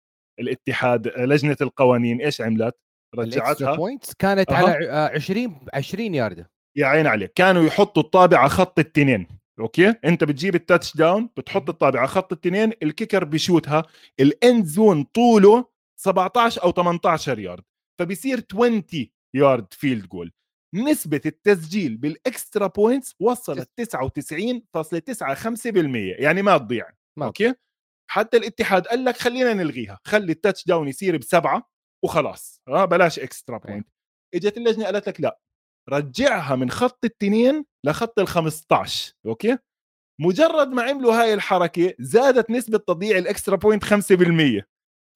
الاتحاد لجنة القوانين إيش عملت؟ رجعتها. points كانت أه. على 20 20 ياردة. يا عين عليك. كانوا يحطوا الطابة على خط التنين. okay? أنت بتجيب ال touchdown بتحط الطابة على خط التنين ال kicker بشوتها ال end zone طوله 17 أو 18 يارد. فبصير 20 yard field goal نسبة التسجيل بال extra points وصلت 99.95% يعني ما تضيع. okay? حتى الاتحاد قال لك خلينا نلغيها. خلي ال touchdown يصير بسبعة وخلاص. آه بلاش extra point إجت اللجنة قالت لك لا. رجعها من خط التنين لخط ال 15 okay? مجرد ما عملوا هاي الحركة زادت نسبة تضييع ال extra point 5%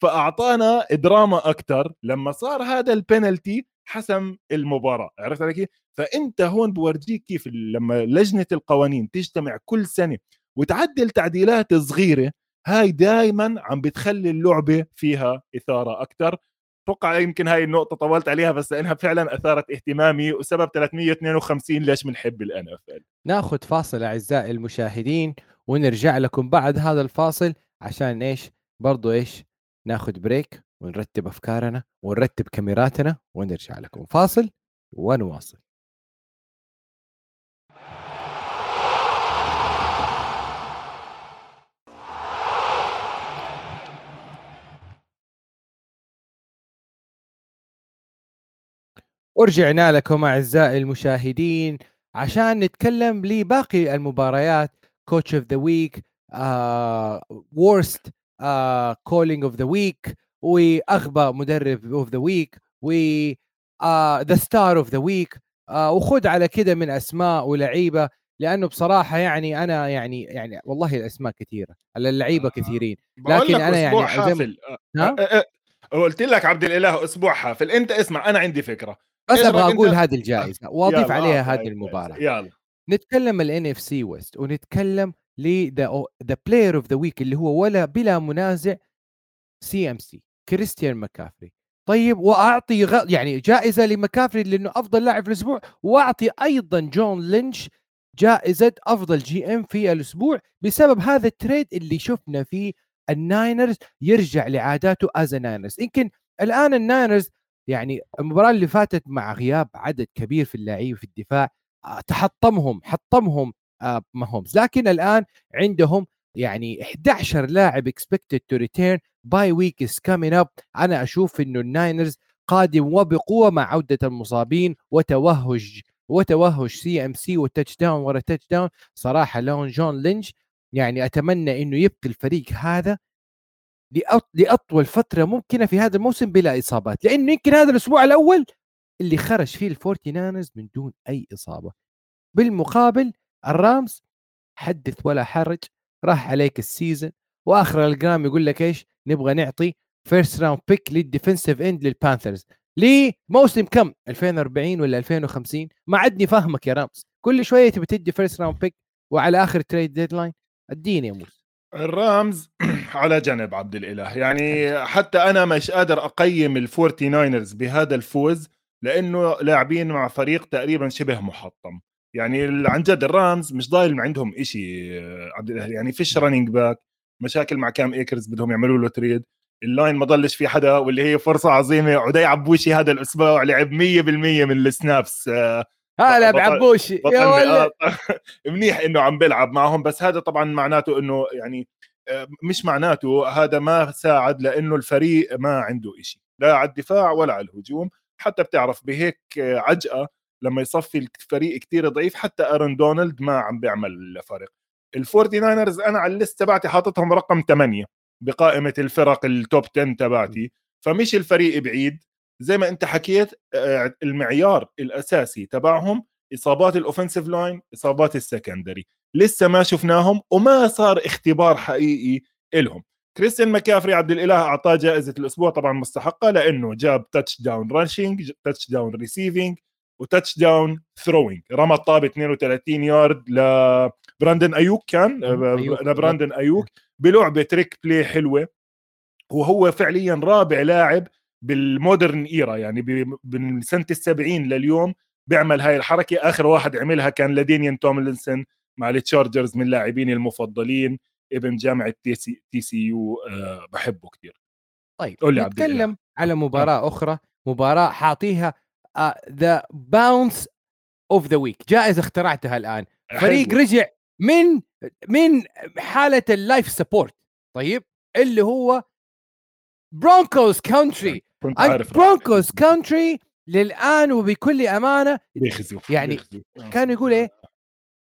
فأعطانا دراما أكثر لما صار هذا البنالتي حسم المباراة عرفت علي كيف؟ فأنت هون بورجيك كيف لما لجنة القوانين تجتمع كل سنة وتعدل تعديلات صغيرة هاي دائما عم بتخلي اللعبة فيها إثارة أكثر أتوقع يمكن هاي النقطة طولت عليها بس لانها فعلا أثارت اهتمامي وسبب 352 ليش بنحب الان ناخذ فاصل أعزائي المشاهدين ونرجع لكم بعد هذا الفاصل عشان إيش؟ برضو إيش؟ ناخذ بريك ونرتب أفكارنا ونرتب كاميراتنا ونرجع لكم. فاصل ونواصل. ورجعنا لكم أعزائي المشاهدين عشان نتكلم لباقي المباريات. coach of the week و worst calling of the week وأغبى مدرب of the week و the star of the week وخذ على كده من أسماء ولعيبة لأنه بصراحة يعني أنا يعني يعني والله الأسماء كثيرة اللعيبة. كثيرين. لكن أنا يعني حافل. ها؟ قلت لك عبد الإله أسبوع حافل. أنت اسمع أنا عندي فكرة. بس أبغى أقول أنت... هذه الجائزة وأضيف عليها هذه المباراة. يلا. نتكلم الان NFC West ونتكلم ل the the player of the week اللي هو ولا بلا منازع CMC كريستيان ماكافري طيب وأعطي غ... يعني جائزة لمكافري لأنه أفضل لاعب في الأسبوع وأعطي أيضا جون لينش جائزة أفضل GM في الأسبوع بسبب هذا ال trade اللي شفنا فيه الناينرز يرجع لعاداته as Niners يمكن الآن الناينرز يعني المباراة اللي فاتت مع غياب عدد كبير في اللعيبة في الدفاع آه، تحطمهم حطمهم ماهومز لكن الآن عندهم يعني 11 لاعب expected to return bye week is coming up أنا أشوف إنه الناينرز قادم وبقوة مع عودة المصابين وتوهج وتوهج CMC وال touchdown ورا touchdown صراحة لون جون لينش يعني أتمنى إنه يبقي الفريق هذا لأطول فترة ممكنة في هذا الموسم بلا إصابات. لأنه يمكن هذا الأسبوع الأول اللي خرج فيه الفورتي ناينرز من دون أي إصابة. بالمقابل الرامز حدث ولا حرج راح عليك ال season وآخر الجرام يقول لك إيش؟ نبغى نعطي first round pick لل defensive end للبانثرز لموسم كم؟ 2040 ولا 2050 ما عدني فاهمك يا رامز. كل شوية تبي تدي first round pick وعلى آخر trade deadline أديني يا موسى. الرامز على جنب عبد الإله. يعني حتى أنا مش قادر أقيم الفورتي ناينرز بهذا الفوز لأنه لاعبين مع فريق تقريبا شبه محطم. يعني عن جد الرامز مش ضايل عندهم شيء عبد الاله يعني فيش running back مشاكل مع كام ايكرز بدهم يعملوا له trade ال line ما ضلش في حدا واللي هي فرصة عظيمة عدي عبوشي هذا الأسبوع لعب 100% من ال snaps آه، هلا بعبوشي يا ولد. منيح إنه عم بيلعب معهم بس هذا طبعا معناته إنه يعني آه، مش معناته هذا ما ساعد لإنه الفريق ما عنده إشي. لا على الدفاع ولا على الهجوم. حتى بتعرف بهيك عجقة لما يصفي الفريق كتير ضعيف حتى آرون دونالد ما عم بيعمل فرق الفورتي ناينرز أنا على ال list تبعتي حاططهم رقم 8 بقائمة الفرق ال top 10 تبعتي. فمش الفريق بعيد. زي ما أنت حكيت آه، المعيار الأساسي تبعهم إصابات ال offensive line إصابات ال secondary لسه ما شفناهم وما صار اختبار حقيقي لهم كريستيان ماكافري عبد الإله أعطاه جائزة الأسبوع طبعا مستحقة لأنه جاب touchdown rushing touchdown receiving و touchdown throwing. رمى الطابة 32 يارد لبراندن أيوك كان أيوك. لبراندن أيوك بلعبة trick play حلوة وهو فعليا رابع لاعب بال modern era يعني من سنة السبعين لليوم بيعمل هاي الحركة. آخر واحد عملها كان لدينيان توملينسون مع التشارجرز من لاعبين المفضلين ابن جامعة TC, TCU أه بحبه كثير طيب قول لي نتكلم على مباراة أه. أخرى مباراة حاعطيها the bounce of the week جائزه اخترعتها الآن. فريق حلو. رجع من من حالة ال life support. طيب اللي هو Broncos country Broncos country للآن وبكل أمانة بيخزوا يعني بيخزو. كانوا يقول إيه؟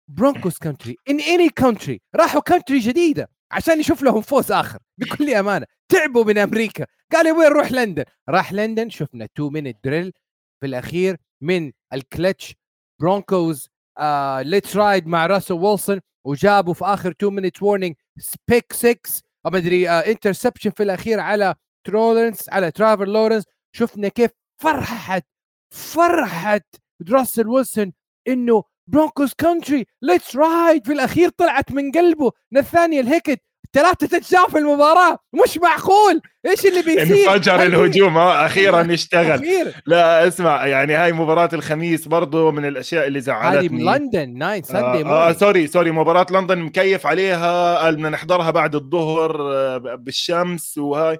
Broncos country in any country راحوا country جديدة عشان يشوف لهم فوز آخر. بكل أمانة. تعبوا من أمريكا. قال يا وين نروح لندن؟ راح لندن. شفنا 2 minute drill في الأخير من الكلتش برونكوز آه let's ride مع راسل ويلسون وجابوا في آخر 2 minute warning pick 6 ما أدري آه interception في الأخير على ترولنس على تريفور لورنس شفنا كيف فرحت فرحت راسل ويلسون إنه Broncos country let's ride في الأخير طلعت من قلبه. نثانيال هيكت ثلاثة touches في المباراة مش معقول! إيش اللي بيصير؟ انفجر الهجوم أخيرا اشتغل. أخير. لا اسمع يعني هاي مباراة الخميس برضو من الأشياء اللي زعلتني. هذه لندن night Sunday آه, آه sorry sorry مباراة لندن مكيف عليها قال بدنا نحضرها بعد الظهر آه بالشمس وهاي.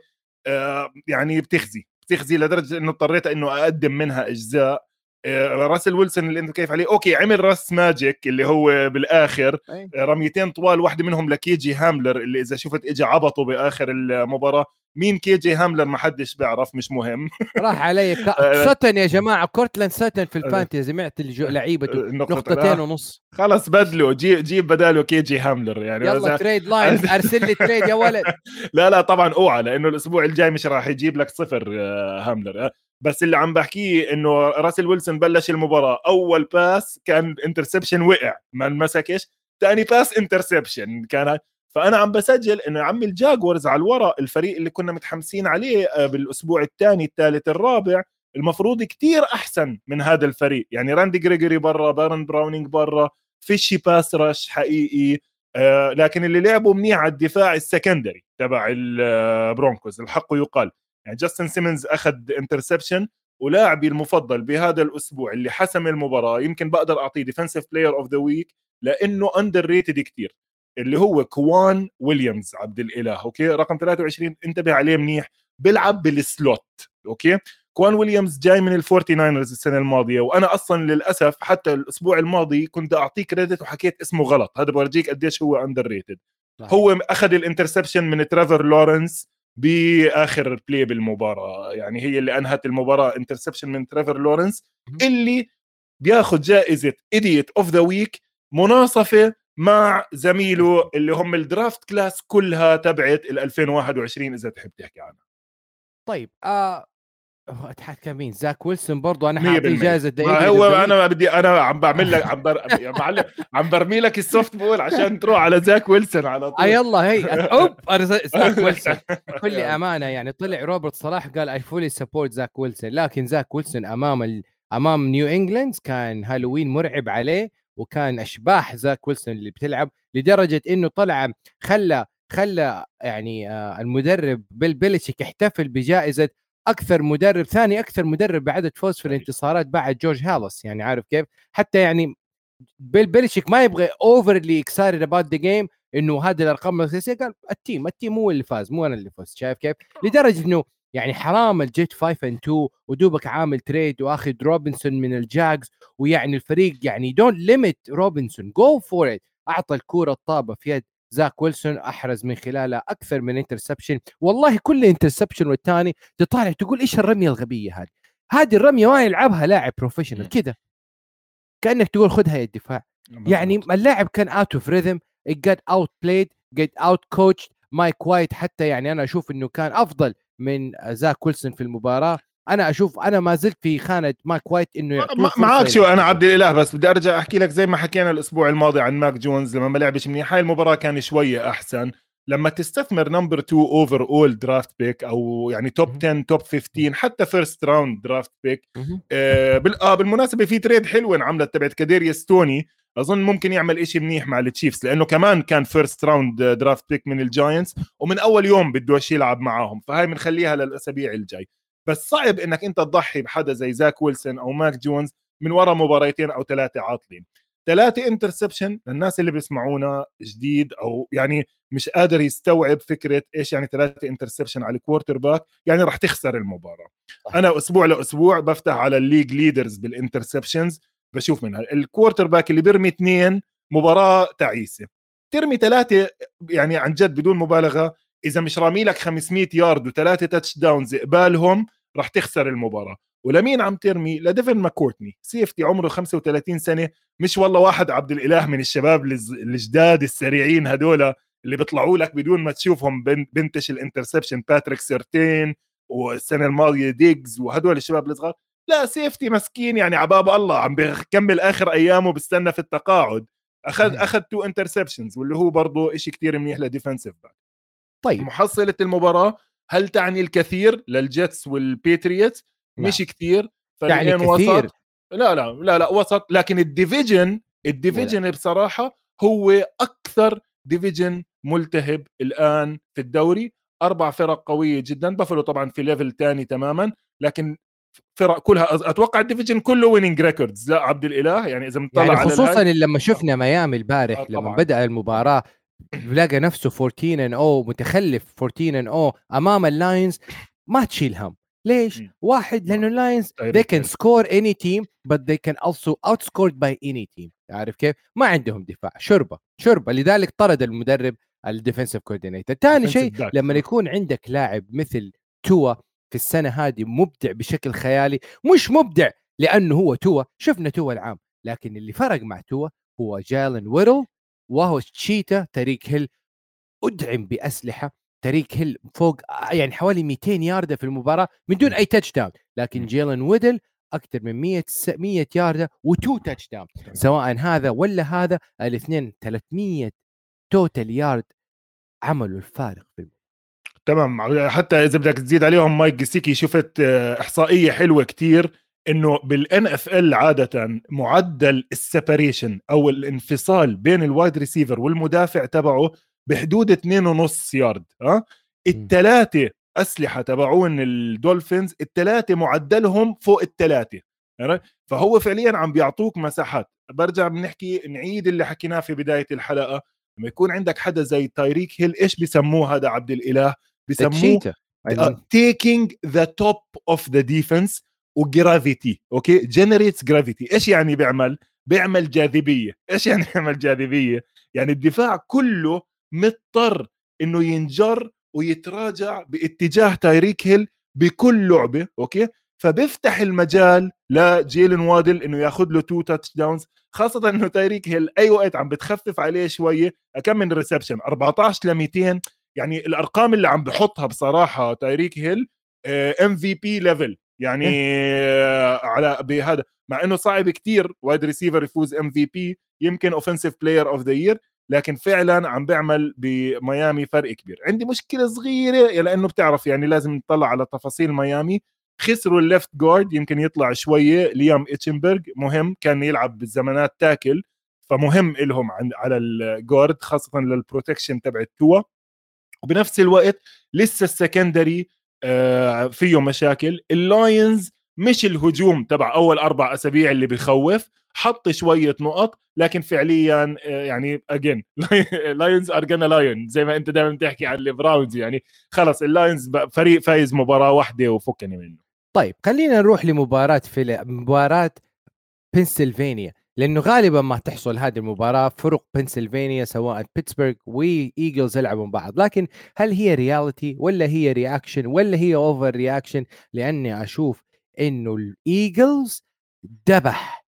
آه يعني بتخزي بتخزي لدرجة إنه اضطريت إنه أقدم منها أجزاء. آه، راسل ويلسون اللي انت كيف عليه. أوكي عمل راس magic اللي هو بالآخر. رميتين طوال واحدة منهم لكيجي هاملر اللي إذا شفت اجى عبطه بآخر المباراة. مين كي جي هاملر؟ ما حدش بيعرف مش مهم. راح علي ك... ساتن يا جماعة كورتلاند ساتن في ال fantasy سمعت لعيبته نقطتين ونص. خلص بدلوا جيب جيب بداله كي جي هاملر يعني. يلا trade line أرسل لي trade يا ولد. لا لا طبعا أوعى لأنه الأسبوع الجاي مش راح يجيب لك صفر هاملر. بس اللي عم بحكيه إنه راسل ويلسون بلش المباراة أول pass كان interception وقع ما انمسكش ثاني pass interception كان فأنا عم بسجل إنه عمي الجاكوارز على الورق الفريق اللي كنا متحمسين عليه آه، بالأسبوع الثاني الثالث الرابع المفروض كتير أحسن من هذا الفريق. يعني راندي جريجوري برا بارن براونينج برا فيش pass rush حقيقي آه لكن اللي لعبوا منيح على الدفاع ال secondary تبع البرونكوز الحق يقال. يعني جاستن سيمنز أخذ interception ولاعبي المفضل بهذا الأسبوع اللي حسم المباراة يمكن بقدر أعطيه defensive player of the week لأنه underrated كثير اللي هو كوان ويليامز عبد الإله أوكي؟ رقم 23 انتبه عليه منيح بيلعب بال slot أوكي؟ كوان ويليامز جاي من الفورتي ناينرز السنة الماضية وأنا أصلا للأسف حتى الأسبوع الماضي كنت أعطيه credit وحكيت اسمه غلط هذا بفرجيك قديش هو underrated هو أخذ ال interception من ترافر لورنس بآخر play بالمباراة. يعني هي اللي أنهت المباراة interception من ترافر لورنس اللي بياخذ جائزة idiot of the week مناصفة مع زميله اللي هم ال draft class كلها تبعت ال 2021 إذا تحب تحكي عنها. طيب آه اتحكى مين زاك ويلسون برضه أنا حاعطيه جائزة هو أنا بدي أنا عم بعمل لك عم بر... يا معلم عم برمي لك ال softball عشان تروح على زاك ويلسون على طول. آه يلا هي. أوب أنا زاك ويلسون. بكل أمانة يعني طلع روبرت صلاح قال I fully support زاك ويلسون. لكن زاك ويلسون أمام ال... أمام نيو انجلاند كان هالوين مرعب عليه وكان أشباح زاك ويلسون اللي بتلعب لدرجة إنه طلع خلى خلى يعني آه المدرب بيل بيليشيك احتفل بجائزة أكثر مدرب ثاني أكثر مدرب بعدد فوز في الانتصارات بعد جورج هالس يعني عارف كيف؟ حتى يعني بيل بيليشيك ما يبغى overly excited about the game إنه هذه الأرقام الأساسية قال ال team ال team هو اللي فاز مو أنا اللي فزت شايف كيف؟ لدرجة إنه يعني حرام الجيت 5 and 2 ودوبك عامل trade وأخذ روبنسون من الجاكس ويعني الفريق يعني don't limit Robinson go for it أعطى الكوره الطابة في يد زاك ويلسون أحرز من خلالها أكثر من interception. والله كل interception والثاني تطالع تقول إيش الرمية الغبية هذه؟ هذه الرمية ما يلعبها لاعب professional كذا. كأنك تقول خذها يا الدفاع. يعني اللاعب كان out of rhythm got outplayed got outcoached مايك وايت حتى يعني أنا أشوف إنه كان أفضل من زاك ويلسون في المباراة. أنا أشوف أنا ما زلت في خانة مايك وايت إنه معك شو أنا عبد الإله بس بدي أرجع أحكي لك زي ما حكينا الأسبوع الماضي عن ماك جونز لما ما لعبش منيح. هاي المباراة كان شوية أحسن. لما تستثمر number 2 overall draft pick أو يعني top 10 top 15 حتى first round draft pick آه, آه بالمناسبة في trade حلوة انعملت تبعت كاديريس توني أظن ممكن يعمل إشي منيح مع التشيفز لأنه كمان كان first round draft pick من الجاينتس ومن أول يوم بدوش يلعب معاهم. فهاي بنخليها للأسابيع الجاي. بس صعب إنك أنت تضحي بحدا زي زاك ويلسون أو ماك جونز من وراء مباريتين أو ثلاثة عاطلين. ثلاثة interception للناس اللي بيسمعونا جديد أو يعني مش قادر يستوعب فكرة إيش يعني ثلاثة interception على ال quarterback يعني راح تخسر المباراة. أنا أسبوع لأسبوع بفتح على ال league leaders بال interceptions بشوف منها. ال quarterback اللي بيرمي اثنين مباراة تعيسة. ترمي ثلاثة يعني عن جد بدون مبالغة إذا مش رامي لك 500 يارد وثلاثه touchdowns قبالهم راح تخسر المباراة. ولمين عم ترمي لديفن ماكورتني safety عمره 35 سنة مش والله واحد عبد الإله من الشباب الجداد السريعين هدول اللي بيطلعوا لك بدون ما تشوفهم بنتش ال interception باتريك سيرتين والسنة الماضية ديجز وهدول الشباب الصغار. لا safety مسكين يعني عباب الله عم بكمل آخر أيامه بستنى في التقاعد. أخذ أخذ two interceptions واللي هو برضه شيء كثير منيح ل defensive back طيب. محصلة المباراة هل تعني الكثير للجيتس والباتريوتس مش كثير يعني كثير. وسط لا لا لا لا وسط لكن ال division ال division بصراحة هو أكثر division ملتهب الآن في الدوري. أربع فرق قوية جدا بافلو طبعا في level ثاني تماما لكن فرق كلها أتوقع ال division كله winning records لا عبد الإله يعني إذا بنطلع يعني خصوصا على لما شفنا ميامي البارح آه لما بدأ المباراة لقى نفسه 14 and O متخلف 14 and O أمام اللاينز ما تشيل هم. ليش؟ واحد لأنه اللاينز they can score any team but they can also outscored by any team. عارف كيف؟ ما عندهم دفاع شربة شربة. لذلك طرد المدرب ال defensive coordinator ثاني شيء. لما يكون عندك لاعب مثل توا في السنة هذه مبدع بشكل خيالي مش مبدع لأنه هو توا شفنا توا العام لكن اللي فرق مع توا هو جيلن ويدل وهو Cheetah تاريك هيل أدعم بأسلحة تاريك هيل فوق يعني حوالي 200 ياردة في المباراة من دون أي touchdown لكن. جيلن ويدل أكثر من 100 س- 100 ياردة و two touchdown سواء هذا ولا هذا الاثنين 300 total yard عملوا الفارق في المباراة. تمام. حتى إذا بدك تزيد عليهم مايك جيسيكي شفت آه، إحصائية حلوة كتير. إنه بال NFL عادة معدل ال separation أو الانفصال بين ال wide receiver والمدافع تبعه بحدود 2.5 يارد ها الثلاثه أسلحة تبعون الدولفينز الثلاثه معدلهم فوق الثلاثه؟ فهو فعليا عم بيعطوك مساحات. برجع بنحكي نعيد اللي حكيناه في بداية الحلقة لما يكون عندك حدا زي تايريك هيل إيش بيسموه هذا عبد الإله؟ Cheetah taking the top off the defense و gravity okay? generates gravity. إيش يعني بيعمل؟ بيعمل جاذبية. إيش يعني بيعمل جاذبية؟ يعني الدفاع كله مضطر إنه ينجر ويتراجع باتجاه تايريك هيل بكل لعبة okay؟ فبيفتح المجال لجيلن وادل إنه ياخذ له two touchdowns خاصة إنه تايريك هيل أي وقت عم بتخفف عليه شوية كم من reception 14 ل 200 يعني الأرقام اللي عم بحطها بصراحة تايريك هيل MVP level يعني آه، على بهذا مع إنه صعب كتير wide receiver يفوز MVP يمكن offensive player of the year لكن فعلا عم بيعمل بميامي فرق كبير. عندي مشكلة صغيرة لأنه بتعرف يعني لازم نطلع على تفاصيل ميامي. خسروا ال left guard يمكن يطلع شوية ليام إتشنبرغ. مهم كان يلعب بالزمانات tackle فمهم لهم على ال guard خاصة لل protection تبع التوا وبنفس الوقت لسه ال secondary فيه مشاكل. اللاينز مش الهجوم تبع أول أربع أسابيع اللي بخوف حط شوية نقط لكن فعليا آه، يعني again Lions are gonna Lion زي ما أنت دائما بتحكي عن البراونز يعني خلص اللاينز فريق فايز مباراة واحدة وفكني منه. طيب خلينا نروح لمباراة في مباراة بنسلفانيا لأنه غالبا ما تحصل هذه المباراة فرق بنسلفانيا سواء بيتسبرغ وايجلز يلعبوا بعض. لكن هل هي reality ولا هي reaction ولا هي overreaction لأني أشوف إنه الايجلز ذبح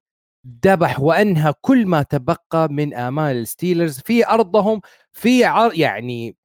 ذبح وأنهى كل ما تبقى من آمال الستيلرز في أرضهم في عر يعني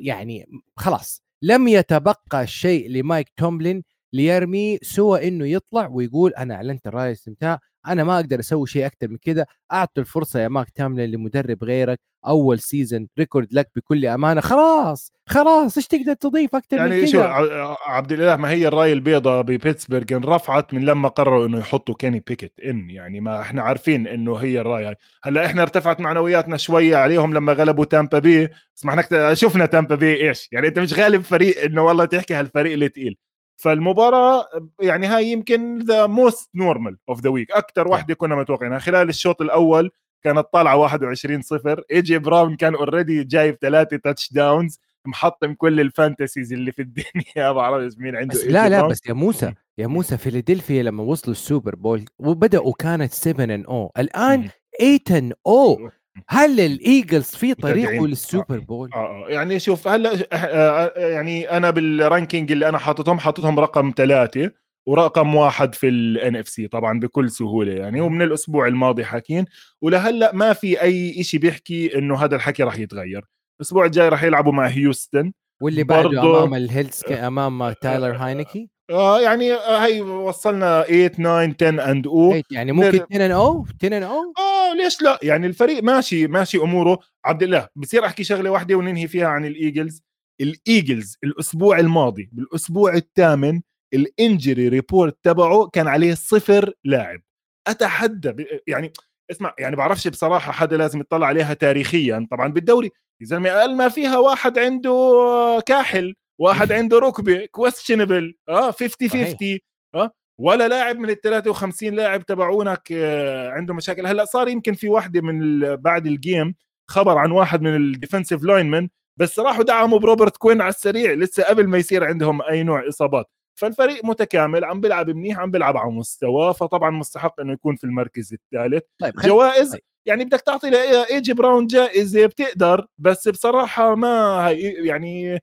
يعني خلاص لم يتبقى شيء لمايك توملين ليرمي سوى إنه يطلع ويقول أنا أعلنت الراية الاستسلام أنا ما أقدر أسوي شيء أكثر من كذا اعطوا الفرصة يا مايك توملين لمدرب غيرك أول season record لك بكل أمانة. خلاص خلاص إيش تقدر تضيف أكثر من يعني شو كذا ع- عبد الإله ما هي الراية البيضاء ببيتسبرغ؟ انرفعت من لما قرروا إنه يحطوا كيني بيكيت ان يعني ما إحنا عارفين إنه هي الراية. هاي هلأ إحنا ارتفعت معنوياتنا شوية عليهم لما غلبوا تامبا بي بس ما إحنا شفنا تامبا بي إيش؟ يعني أنت مش غالب فريق إنه والله تحكي هالفريق الثقيل فالمباراة يعني هاي يمكن the most normal of the week أكثر واحدة كنا متوقعينها. خلال الشوط الأول كانت طالعة 21 0 ايجي براون كان already جايب ثلاثة touchdowns محطم كل ال fantasies اللي في الدنيا. بعرف مين عنده بس لا لا براون. بس يا موسى يا موسى فيلادلفيا لما وصلوا السوبر بول وبدأوا كانت 7 and O الآن مم. 8 and O هل الإيجلز في. طريقه للسوبر بول؟ آه آه، يعني شوف هلا آه، آه، يعني أنا بال ranking اللي أنا حاططهم حاططهم رقم ثلاثة ورقم واحد في ال NFC طبعا بكل سهولة يعني ومن الأسبوع الماضي حاكين ولهلأ ما في أي شيء بيحكي إنه هذا الحكي راح يتغير. الأسبوع الجاي راح يلعبوا مع هيوستن واللي بعده أمام الهيلز أمام تايلر هاينكي؟ آه يعني آه، هي وصلنا 8 9 10 and O. يعني ممكن 10 ان أو؟ 10 ان أو؟ آه ليش لا؟ يعني الفريق ماشي ماشي أموره. عبد الإله بصير أحكي شغلة واحدة وننهي فيها عن الإيجلز. الإيجلز الأسبوع الماضي بالأسبوع الثامن ال injury report تبعه كان عليه صفر لاعب. أتحدى يعني اسمع يعني بعرفش بصراحة حدا لازم يطلع عليها تاريخيا. طبعا بالدوري يا زلمة أقل ما فيها واحد عنده كاحل. واحد عنده ركبة questionable آه 50 صحيح. 50 آه ولا لاعب من ال 53 لاعب تبعونك آه، عنده مشاكل هلأ صار يمكن في واحدة من بعد ال game خبر عن واحد من ال defensive linemen بس راحوا دعموا بروبرت كوين على السريع لسه قبل ما يصير عندهم أي نوع إصابات فالفريق متكامل عم بيلعب منيح عم بيلعب على مستواه فطبعا مستحق إنه يكون في المركز الثالث طيب. جوائز طيب. يعني بدك تعطي لايجي براون جائزة بتقدر بس بصراحة ما يعني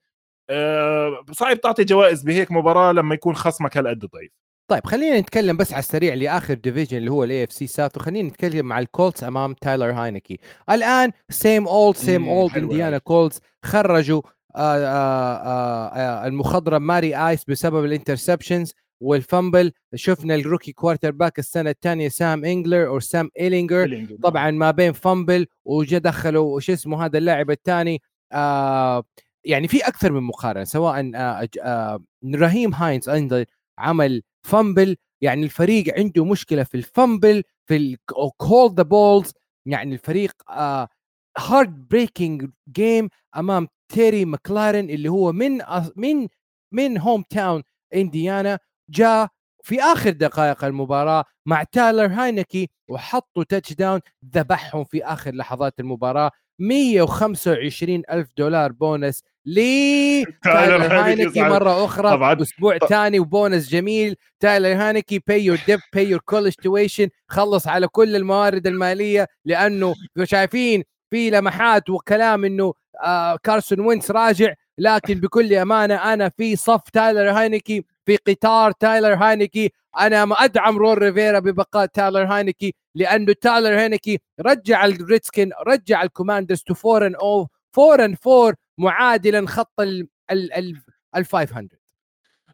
صعب تعطي جوائز بهيك مباراة لما يكون خصمك هالقد ضعيف. طيب خلينا نتكلم بس على السريع لآخر division اللي هو ال AFC South وخلينا نتكلم مع الكولتس أمام تايلر هاينكي. الآن سيم اولد سيم اولد انديانا كولتس خرجوا آآ آآ آآ المخضرم ماري آيس بسبب الانترسبشنز والفامبل شفنا الروكي كوارتر باك السنة الثانية سام انجلر أو سام ايلينجر. طبعا ما بين فامبل وجا دخلوا وش اسمه هذا اللاعب الثاني آه يعني في أكثر من مقارنة سواء آه آه رهيم هاينز أيضا عمل فامبل يعني الفريق عنده مشكلة في الفامبل في الكول ذا بولز يعني الفريق heartbreaking game أمام تيري ماكلارن اللي هو من من من hometown إنديانا جاء في آخر دقائق المباراة مع تايلر هاينكي وحطوا touchdown ذبحهم في آخر لحظات المباراة. 125 ألف دولار بونس لي تايلر هاينكي مرة أخرى طبعا. أسبوع ثاني وبونس جميل. تايلر هاينكي pay your debt pay your college tuition خلص على كل الموارد المالية لأنه شايفين في لمحات وكلام إنه آه كارسون وينس راجع. لكن بكل أمانة أنا في صف تايلر هاينكي في قطار تايلر هاينكي أنا ما أدعم رون ريفيرا ببقاء تايلر هاينكي لأنه تايلر هاينكي رجع الريدسكن رجع الكوماندرز تو 4 ان أو 4 ان 4 معادلا خط ال ال ال 500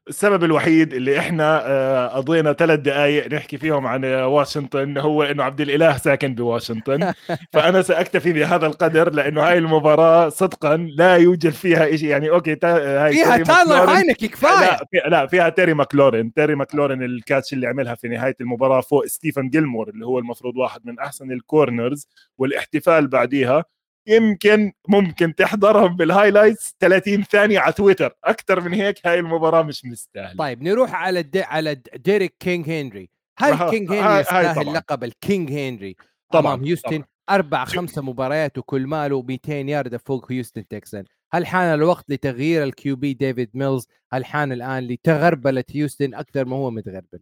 السبب الوحيد اللي إحنا آه، قضينا ثلاث دقائق نحكي فيهم عن واشنطن هو إنه عبد الإله ساكن بواشنطن. فأنا سأكتفي بهذا القدر لأنه هاي المباراة صدقا لا يوجد فيها شيء يعني okay تا هاي فيها تايلر هاينك كفاية. لا, في لا فيها تيري ماكلورين تيري ماكلورين ال catch اللي عملها في نهاية المباراة فوق ستيفن جيلمور اللي هو المفروض واحد من أحسن ال corners والإحتفال بعديها يمكن ممكن تحضرهم بال highlights 30 ثانية على تويتر. أكثر من هيك هاي المباراة مش مستاهلة. طيب نروح على دي على ديريك كينج هنري. هل كينج هنري يستاهل لقب الكينج هنري طبعا هيوستن؟ أربع خمسة مباريات وكل ماله 200 ياردة فوق هيوستن تكسنز. هل حان الوقت لتغيير ال QB ديفيد ميلز هل حان الآن لتغربلة هيوستن أكثر ما هو متغربل؟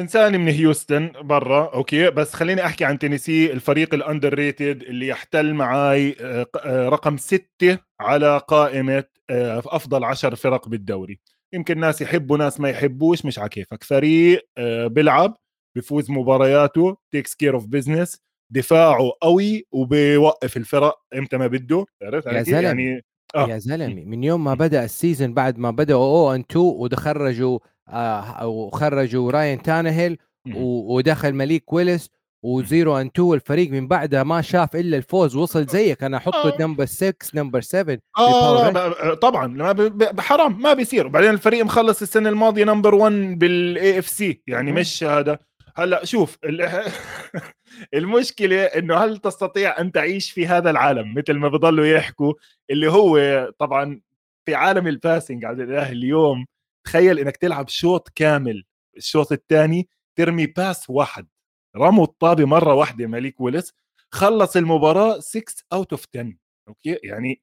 انساني من هيوستن برا okay بس خليني أحكي عن تينيسي الفريق ال underrated اللي يحتل معاي آه، آه، رقم ستة على قائمة آه، أفضل عشر فرق بالدوري. يمكن ناس يحبوا ناس ما يحبوش مش على كيفك. فريق بيلعب بفوز مبارياته takes care of business دفاعه قوي وبيوقف الفرق إمتى ما بده. زلمه يعني آه. يا زلمة من يوم ما بدأ ال season بعد ما بدأوا O and 2 ودخرجوا آه وخرجوا راين تانهيل ودخل مليك ويلس و zero and 2 الفريق من بعدها ما شاف إلا الفوز وصل زيك. أنا أحطه number 6 number 7 آه طبعا ما حرام ما بيصير. وبعدين الفريق مخلص السنة الماضية number 1 بال AFC يعني مش هذا. هلأ شوف المشكلة إنه هل تستطيع أن تعيش في هذا العالم مثل ما بضلوا يحكوا اللي هو طبعا في عالم ال passing عبد الإله اليوم تخيل إنك تلعب شوط كامل الشوط الثاني ترمي pass واحد رموا الطابة مرة واحدة ماليك ويلس خلص المباراة 6 out of 10 okay؟ يعني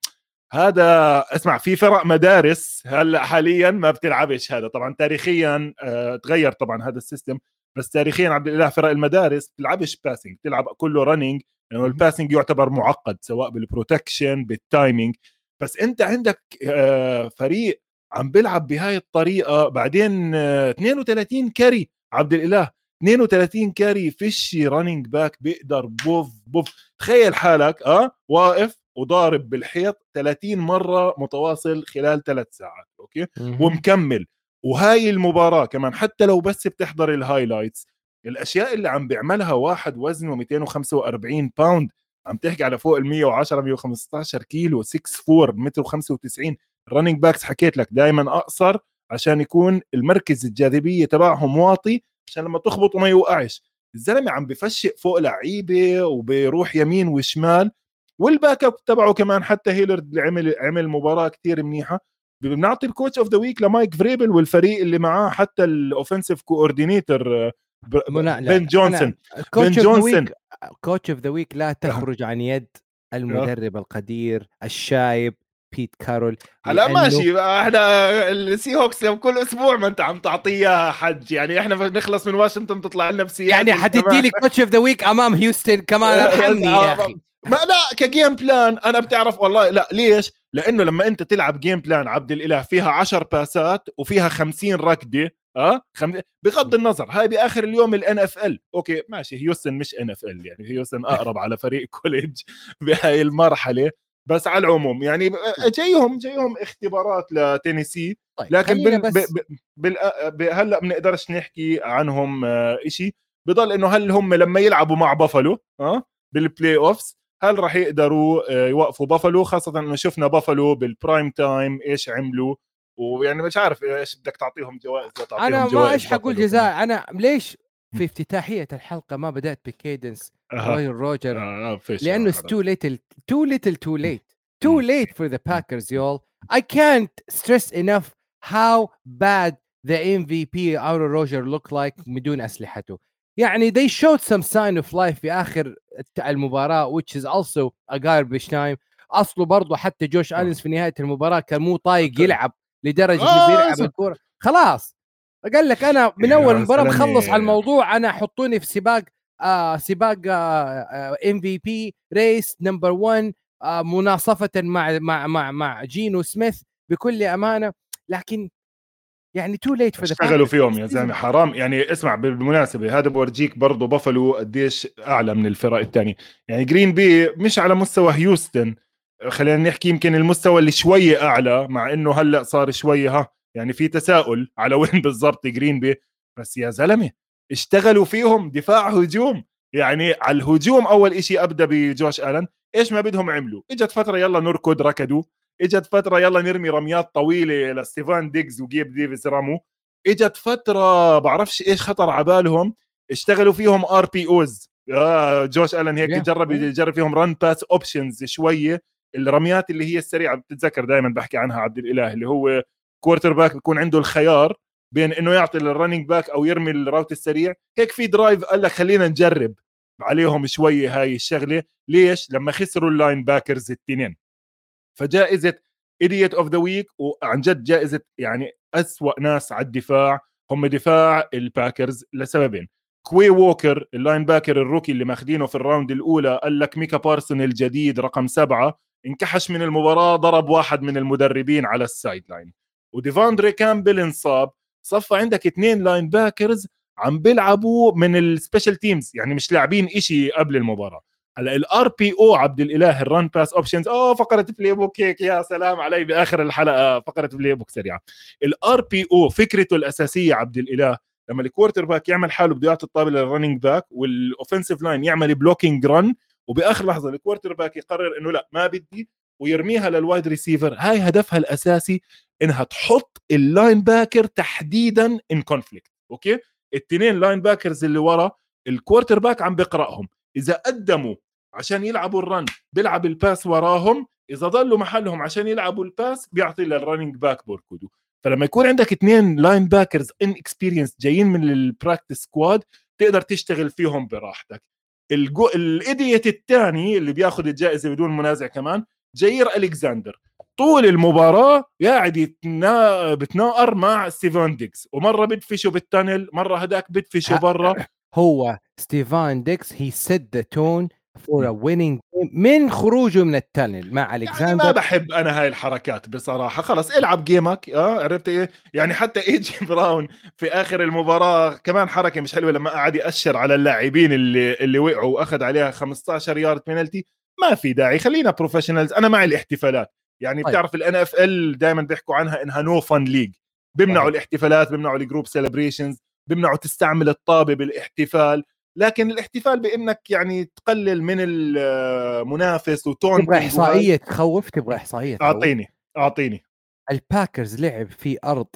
هذا اسمع في فرق مدارس هلأ حاليا ما بتلعبش هذا طبعا تاريخيا آه تغير طبعا هذا ال system. بس تاريخيا عبد الإله فرق المدارس بتلعبش passing بتلعب كله running لأنه ال passing يعتبر معقد سواء بال protection بال timing بس أنت عندك آه فريق عم بيلعب بهاي الطريقة بعدين 32 carry عبد الإله 32 carry فيش running back بيقدر بوف بوف. تخيل حالك آه واقف وضارب بالحيط 30 مرة متواصل خلال ثلاث ساعات okay؟ ومكمل. وهاي المباراة كمان حتى لو بس بتحضر ال highlights الأشياء اللي عم بيعملها واحد وزنه 245 pound عم تحكي على فوق ال 110 115 كيلو 6 4 متر 95 ال running backs حكيت لك دائما أقصر عشان يكون المركز الجاذبية تبعهم واطي عشان لما تخبطه ما يوقعش. الزلمة عم بفشق فوق لعيبة وبيروح يمين وشمال وال backup تبعه كمان حتى هيلرد اللي عمل عمل مباراة كثير منيحة. بنعطي ال coach of the week لمايك فريبل والفريق اللي معاه حتى ال offensive coordinator بن جونسون بن جونسون coach of the week لا تخرج عن يد المدرب القدير الشايب بيت كارول. هلا لأنه- ماشي إحنا السي هوكس كل أسبوع ما أنت عم تعطيها حج يعني إحنا بنخلص من واشنطن تطلع لنا بسياتل يعني حتدي لي coach of the week أمام هيوستن كمان ارحمني يا أخي. ما لا ك game plan أنا بتعرف والله لا ليش؟ لأنه لما أنت تلعب game plan عبد الإله فيها 10 باسات وفيها 50 ركضة آه؟ خم... بغض النظر هاي بآخر اليوم ال NFL okay ماشي هيوستن مش NFL يعني هيوستن أقرب على فريق college بهاي المرحلة. بس على العموم يعني جايهم جايهم اختبارات لتينيسي. طيب لكن بال... بس ب... ب... بال... ب... هلأ بنقدرش نحكي عنهم آه، إشي. بضل إنه هل هم لما يلعبوا مع بافلو آه بال playoffs هل راح يقدروا آه، يوقفوا بافلو؟ خاصة إنه شفنا بافلو بال prime time إيش عملوا؟ ويعني مش عارف إيش بدك تعطيهم جوائز تعطيهم أنا ما إيش حقول. جزاء؟ أنا ليش. في افتتاحية الحلقة ما بدأت بكيدنس. رويال روجر آه فيش لأنه آه، too little too little too late. Too Mm. late for the Packers y'all. I can't stress enough how bad the MVP Aaron Roger look like بدون أسلحته. يعني they showed some sign of life في آخر المباراة which is also a garbage time أصله برضه حتى جوش آه. ألينز في نهاية المباراة كان مو طايق يلعب لدرجة آه، انه بيلعب صح. الكورة خلاص قال لك أنا من أول مباراة زلمة. بخلص على الموضوع أنا حطوني في سباق آه سباق ام في بي ريس نمبر 1 آه مناصفة مع مع مع مع جينو سميث بكل أمانة لكن يعني تو ليت فور اشتغلوا فيهم يا زلمة. حرام. يعني اسمع بالمناسبه هذا بورجيك برضه بافلو قديش أعلى من الفرق الثانية يعني جرين بي مش على مستوى هيوستن خلينا نحكي يمكن المستوى اللي شوية أعلى مع إنه هلأ صار شوية ها يعني في تساؤل على وين بالضبط جرين بي بس يا زلمة اشتغلوا فيهم دفاع هجوم. يعني على الهجوم أول إشي أبدأ بجوش آلن. إيش ما بدهم عملوا؟ إجت فترة يلا نركض ركضوا. إجت فترة يلا نرمي رميات طويلة لستيفان ديجز وجيب ديفيس رموا إجت فترة بعرفش إيش خطر على بالهم اشتغلوا فيهم RPOs. آه جوش ألن هيك. جرب يجرب فيهم run pass options شوية. الرميات اللي هي السريعة بتتذكر دائما بحكي عنها عبد الإله اللي هو quarterback بيكون عنده الخيار بين إنه يعطي لل running back أو يرمي ال route السريع. هيك في drive قال لك خلينا نجرب. عليهم شوية هاي الشغلة. ليش؟ لما خسروا ال linebackers التنين. فجائزة idiot of the week وعن جد جائزة يعني أسوأ ناس على الدفاع هم دفاع الباكرز لسببين. كوي ووكر ال linebacker ال rookie اللي ماخدينه في ال round الأولى قال لك ميكا بارسون الجديد رقم سبعة انكحش من المباراة ضرب واحد من المدربين على ال sideline وديفاندري كامبل انصاب صفى عندك اثنين linebackers عم بيلعبوا من ال special teams يعني مش لاعبين إشي قبل المباراة. هلا ال RPO عبد الإله ال run pass options أوه فقرة playbook هيك يا سلام علي بآخر الحلقة فقرة playbook سريعة. ال RPO فكرته الأساسية عبد الإله لما ال quarterback يعمل حاله بده يعطي الطابه لل running back وال offensive line يعمل blocking run وبآخر لحظة ال quarterback يقرر إنه لأ ما بدي ويرميها لل wide receiver هاي هدفها الأساسي إنها تحط ال linebacker تحديدا in conflict okay؟ التنين linebackers اللي ورا ال quarterback عم بقرأهم. إذا قدموا عشان يلعبوا ال run بيلعب ال pass وراهم إذا ضلوا محلهم عشان يلعبوا ال pass بيعطي لل running back بوركودو. فلما يكون عندك اثنين linebackers inexperienced جايين من ال practice squad تقدر تشتغل فيهم براحتك. الجو... ال idiot الثاني اللي بياخذ الجائزة بدون منازع كمان جاير الكساندر طول المباراة قاعد يتنا... بتناقر مع ستيفان ديكس. ومرة بدفشه بال tunnel مرة هداك بدفشه برا. هو ستيفان ديكس he set the tone for winning من خروجه من ال tunnel مع يعني ما الكساندر بحب أنا هاي الحركات بصراحة. خلص إلعب game ك آه عرفت إيه؟ يعني حتى إي جي براون في آخر المباراة كمان حركة مش حلوة لما قعد يأشر على اللاعبين اللي اللي وقعوا وأخذ عليها 15 yard penalty ما في داعي خلينا professionals أنا مع الاحتفالات. يعني طيب. بتعرف ال NFL دائما بيحكوا عنها إنها no fun league بيمنعوا صحيح. الاحتفالات بيمنعوا ال group celebrations بيمنعوا تستعمل الطابة بالاحتفال. لكن الاحتفال بإنك يعني تقلل من المنافس و taunt تبغى إحصائية تخوف تبغى إحصائية تخوف. أعطيني أعطيني. الباكرز لعب في أرض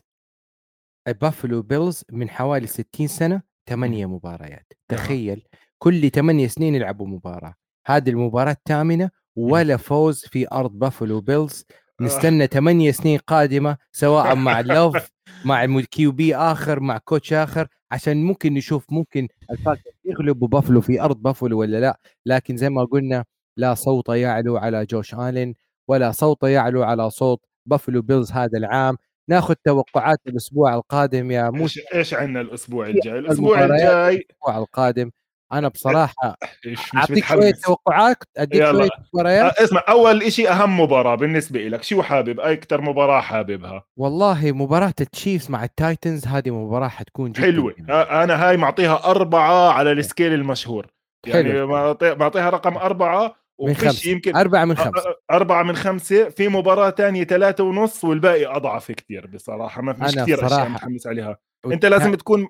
بافلو بيلز من حوالي 60 سنة ثمانية مباريات. تخيل كل ثمانية سنين يلعبوا مباراة. هذه المباراة الثامنة ولا فوز في أرض بافلو بيلز. نستنى ثمانية سنين قادمة سواء مع لوف مع QB آخر مع coach آخر. عشان ممكن نشوف ممكن الباكرز يغلبوا بافلو في أرض بافلو ولا لأ لكن زي ما قلنا لا صوت يعلو على جوش آلين ولا صوت يعلو على صوت بافلو بيلز هذا العام. ناخذ توقعات الأسبوع القادم يا موسى. إيش عندنا الأسبوع الجاي؟ الأسبوع الجاي الأسبوع القادم. أنا بصراحة أعطيك شوية توقعات أديك شوية مباريات. آه، اسمع أول شيء أهم مباراة بالنسبة لك شو حابب؟ أكثر مباراة حاببها؟ والله مباراة التشيفز مع التايتنز هذه مباراة حتكون جدا حلوة. آه، أنا هاي معطيها أربعة على ال scale المشهور. يعني معطيها رقم أربعة وفيش يمكن أربعة من خمسة. أربعة من خمسة. في مباراة تانية ثلاثة ونص والباقي أضعف كتير بصراحة. ما فيش كثير أشياء متحمس عليها. أنت لازم تكون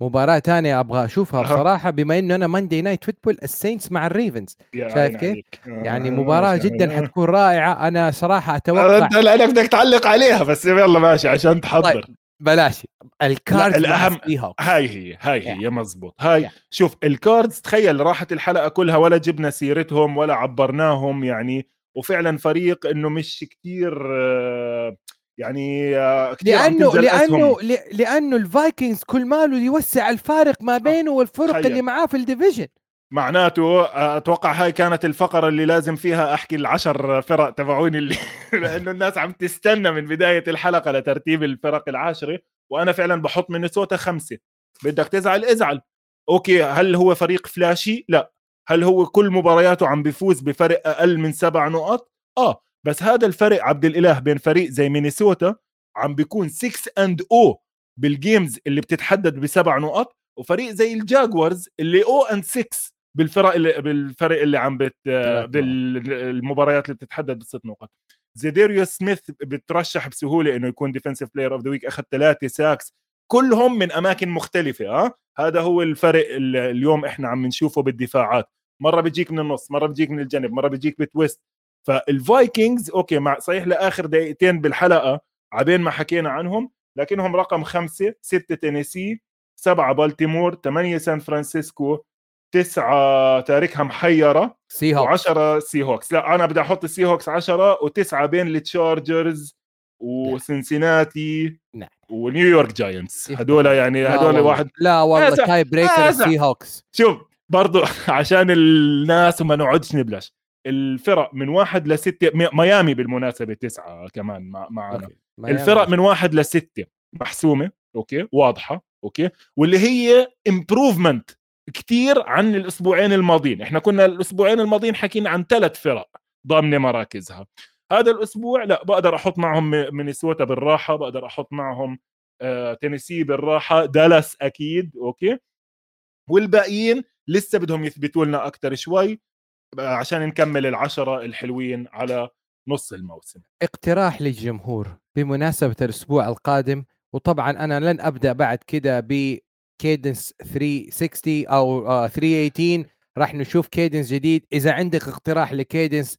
مباراة تانية أبغى أشوفها بصراحة بما إنه أنا Monday Night Football السينتس مع الريفنز. شايف كيف؟ يعني مباراة جدا حتكون رائعة. أنا صراحة أتوقع انت لا بدك تعلق عليها بس يلا ماشي عشان تحضر. طيب. بلاش. الكاردز الأهم هاي هي هاي هي yeah. مزبوط. هاي yeah. شوف الكاردز تخيل راحت الحلقة كلها ولا جبنا سيرتهم ولا عبرناهم يعني. وفعلا فريق إنه مش كثير آه، يعني آه، كثير لأنه لأنه لأنه الفايكنجز كل ماله يوسع الفارق ما آه، بينه والفرق اللي معاه في ال division. معناته أتوقع هاي كانت الفقرة اللي لازم فيها أحكي العشر فرق تبعوني اللي لأنه الناس عم تستنى من بداية الحلقة لترتيب الفرق العاشرة وأنا فعلا بحط مينيسوتا خمسة. بدك تزعل؟ ازعل. okay هل هو فريق flashy؟ لا. هل هو كل مبارياته عم بيفوز بفرق أقل من سبع نقط آه. بس هذا الفرق عبد الإله بين فريق زي مينيسوتا عم بيكون 6 and 0 بال games اللي بتتحدد بسبع نقط وفريق زي الجاكوارز اللي 0 and 6 بالفرق اللي بالفرق اللي عم بت بالمباريات اللي بتتحدد بست نقط زاداريوس سميث بترشح بسهولة إنه يكون defensive player of the week أخذ ثلاثة sacks كلهم من أماكن مختلفة ها أه؟ هذا هو الفرق اليوم إحنا عم نشوفه بالدفاعات. مرة بيجيك من النص مرة بيجيك من الجنب مرة بيجيك ب twist فالفايكنجز okay مع صحيح لآخر دقيقتين بالحلقة عبين ما حكينا عنهم لكنهم رقم خمسة ستة تينيسي سبعة بالتيمور ثمانية سان فرانسيسكو تسعة تاركها محيرة سي هوكس و10 سي هوكس لا أنا بدي أحط السي هوكس 10 وتسعة بين التشارجرز وسنسيناتي نعم. ونيويورك Giants. هدول يعني هدول واحد لا والله tie breaker ال Seahawks شوف برضو عشان الناس وما نقعدش نبلش. الفرق من واحد لستة ميامي بالمناسبة تسعة كمان معنا. الفرق من واحد لستة محسومة okay واضحة okay واللي هي improvement كثير عن الأسبوعين الماضيين. إحنا كنا الأسبوعين الماضيين حكينا عن ثلاث فرق ضامنة مراكزها. هذا الأسبوع لا بقدر أحط معهم مينيسوتا بالراحة بقدر أحط معهم آه، تينيسي بالراحة دالاس أكيد okay. والباقيين لسه بدهم يثبتوا لنا أكثر شوي. عشان نكمل العشرة الحلوين على نص الموسم. اقتراح للجمهور بمناسبة الأسبوع القادم وطبعا أنا لن أبدأ بعد كده ب cadence 360 أو 318 آه، راح نشوف cadence جديد. إذا عندك اقتراح ل cadence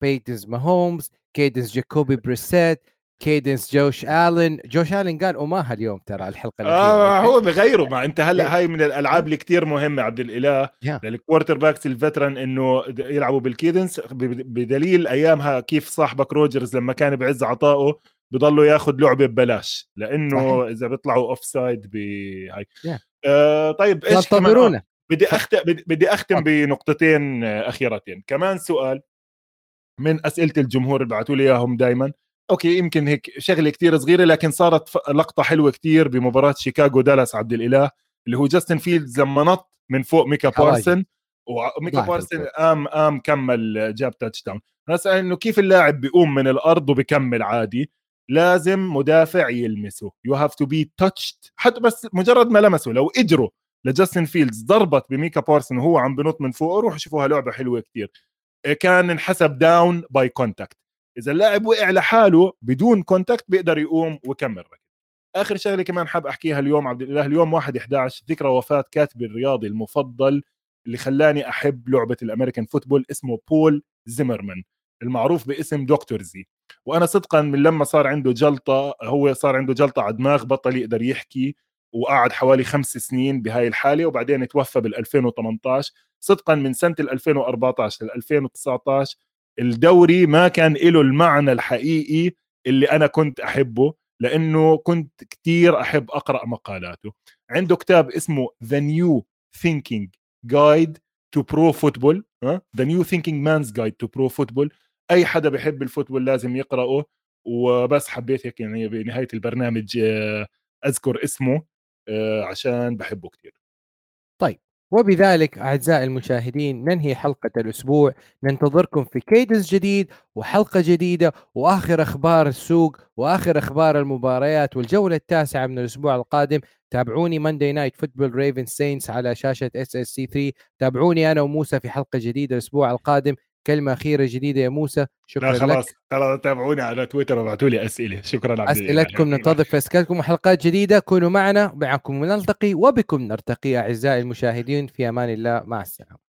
بيتنز ماهومز cadence جاكوبي بريسيت cadence جوش الن جوش الن قال أوماها اليوم ترى الحلقة آه هو بغيره. ما أنت هلا هاي من الألعاب اللي كثير مهمة عبد الإله. Yeah. لل quarterbacks ال veteran إنه يلعبوا بال cadence بدليل أيامها كيف صاحبك روجرز لما كان بعز عطائه بضلوا ياخذ لعبة ببلاش. لأنه صحيح. إذا بيطلعوا offside بهاي yeah. آه طيب إيش كمان؟ آه، بدي اختم بدي أختم بنقطتين أخيرتين. كمان سؤال من أسئلة الجمهور اللي بعثوا لي إياهم دائما okay يمكن هيك شغلة كتير صغيرة لكن صارت لقطة حلوة كتير بمباراة شيكاغو دالاس عبد الإله اللي هو جاستن فيلدز لما نط من فوق ميكا بارسن وميكا بارسن قام قام كمل جاب touchdown اسال إنه كيف اللاعب بيقوم من الأرض وبكمل عادي؟ لازم مدافع يلمسه. you have to be touched حتى بس مجرد ما لمسه لو إجره لجاستن فيلدز ضربت بميكا بارسن وهو عم بنط من فوق روحوا شوفوها لعبة حلوة كتير. كان انحسب down by contact إذا اللاعب وقع لحاله بدون contact بيقدر يقوم ويكمل ركض. آخر شغلة كمان حاب أحكيها اليوم عبد الإله اليوم 1 11 ذكرى وفاة كاتبي الرياضي المفضل اللي خلاني أحب لعبة ال American football اسمه بول زيمرمان المعروف باسم Doctor Z. وأنا صدقا من لما صار عنده جلطة هو صار عنده جلطة على الدماغ بطل يقدر يحكي وقعد حوالي خمس سنين بهاي الحالة وبعدين توفى بال 2018 صدقا من سنة 2014 ل 2019 الدوري ما كان له المعنى الحقيقي اللي أنا كنت أحبه لأنه كنت كثير أحب أقرأ مقالاته. عنده كتاب اسمه The New Thinking Guide to Pro Football The New Thinking Man's Guide to Pro Football أي حدا بحب ال football لازم يقرأه وبس حبيت هيك يعني بنهايه البرنامج آه، أذكر اسمه آه، عشان بحبه كثير طيب وبذلك أعزائي المشاهدين ننهي حلقة الأسبوع. ننتظركم في cadence جديد وحلقة جديدة وآخر أخبار السوق وآخر أخبار المباريات والجولة التاسعة من الأسبوع القادم. تابعوني Monday Night Football Ravens Saints على شاشة SSC 3 تابعوني أنا وموسى في حلقة جديدة الأسبوع القادم. كلمة أخيرة جديدة يا موسى شكرا لا خلاص لك. خلاص تابعوني على تويتر وابعثوا لي أسئلة. شكرا عبد أسئلتكم ننتظر في أسئلتكم وحلقات جديدة. كونوا معنا معكم نلتقي وبكم نرتقي أعزائي المشاهدين. في أمان الله مع السلامة.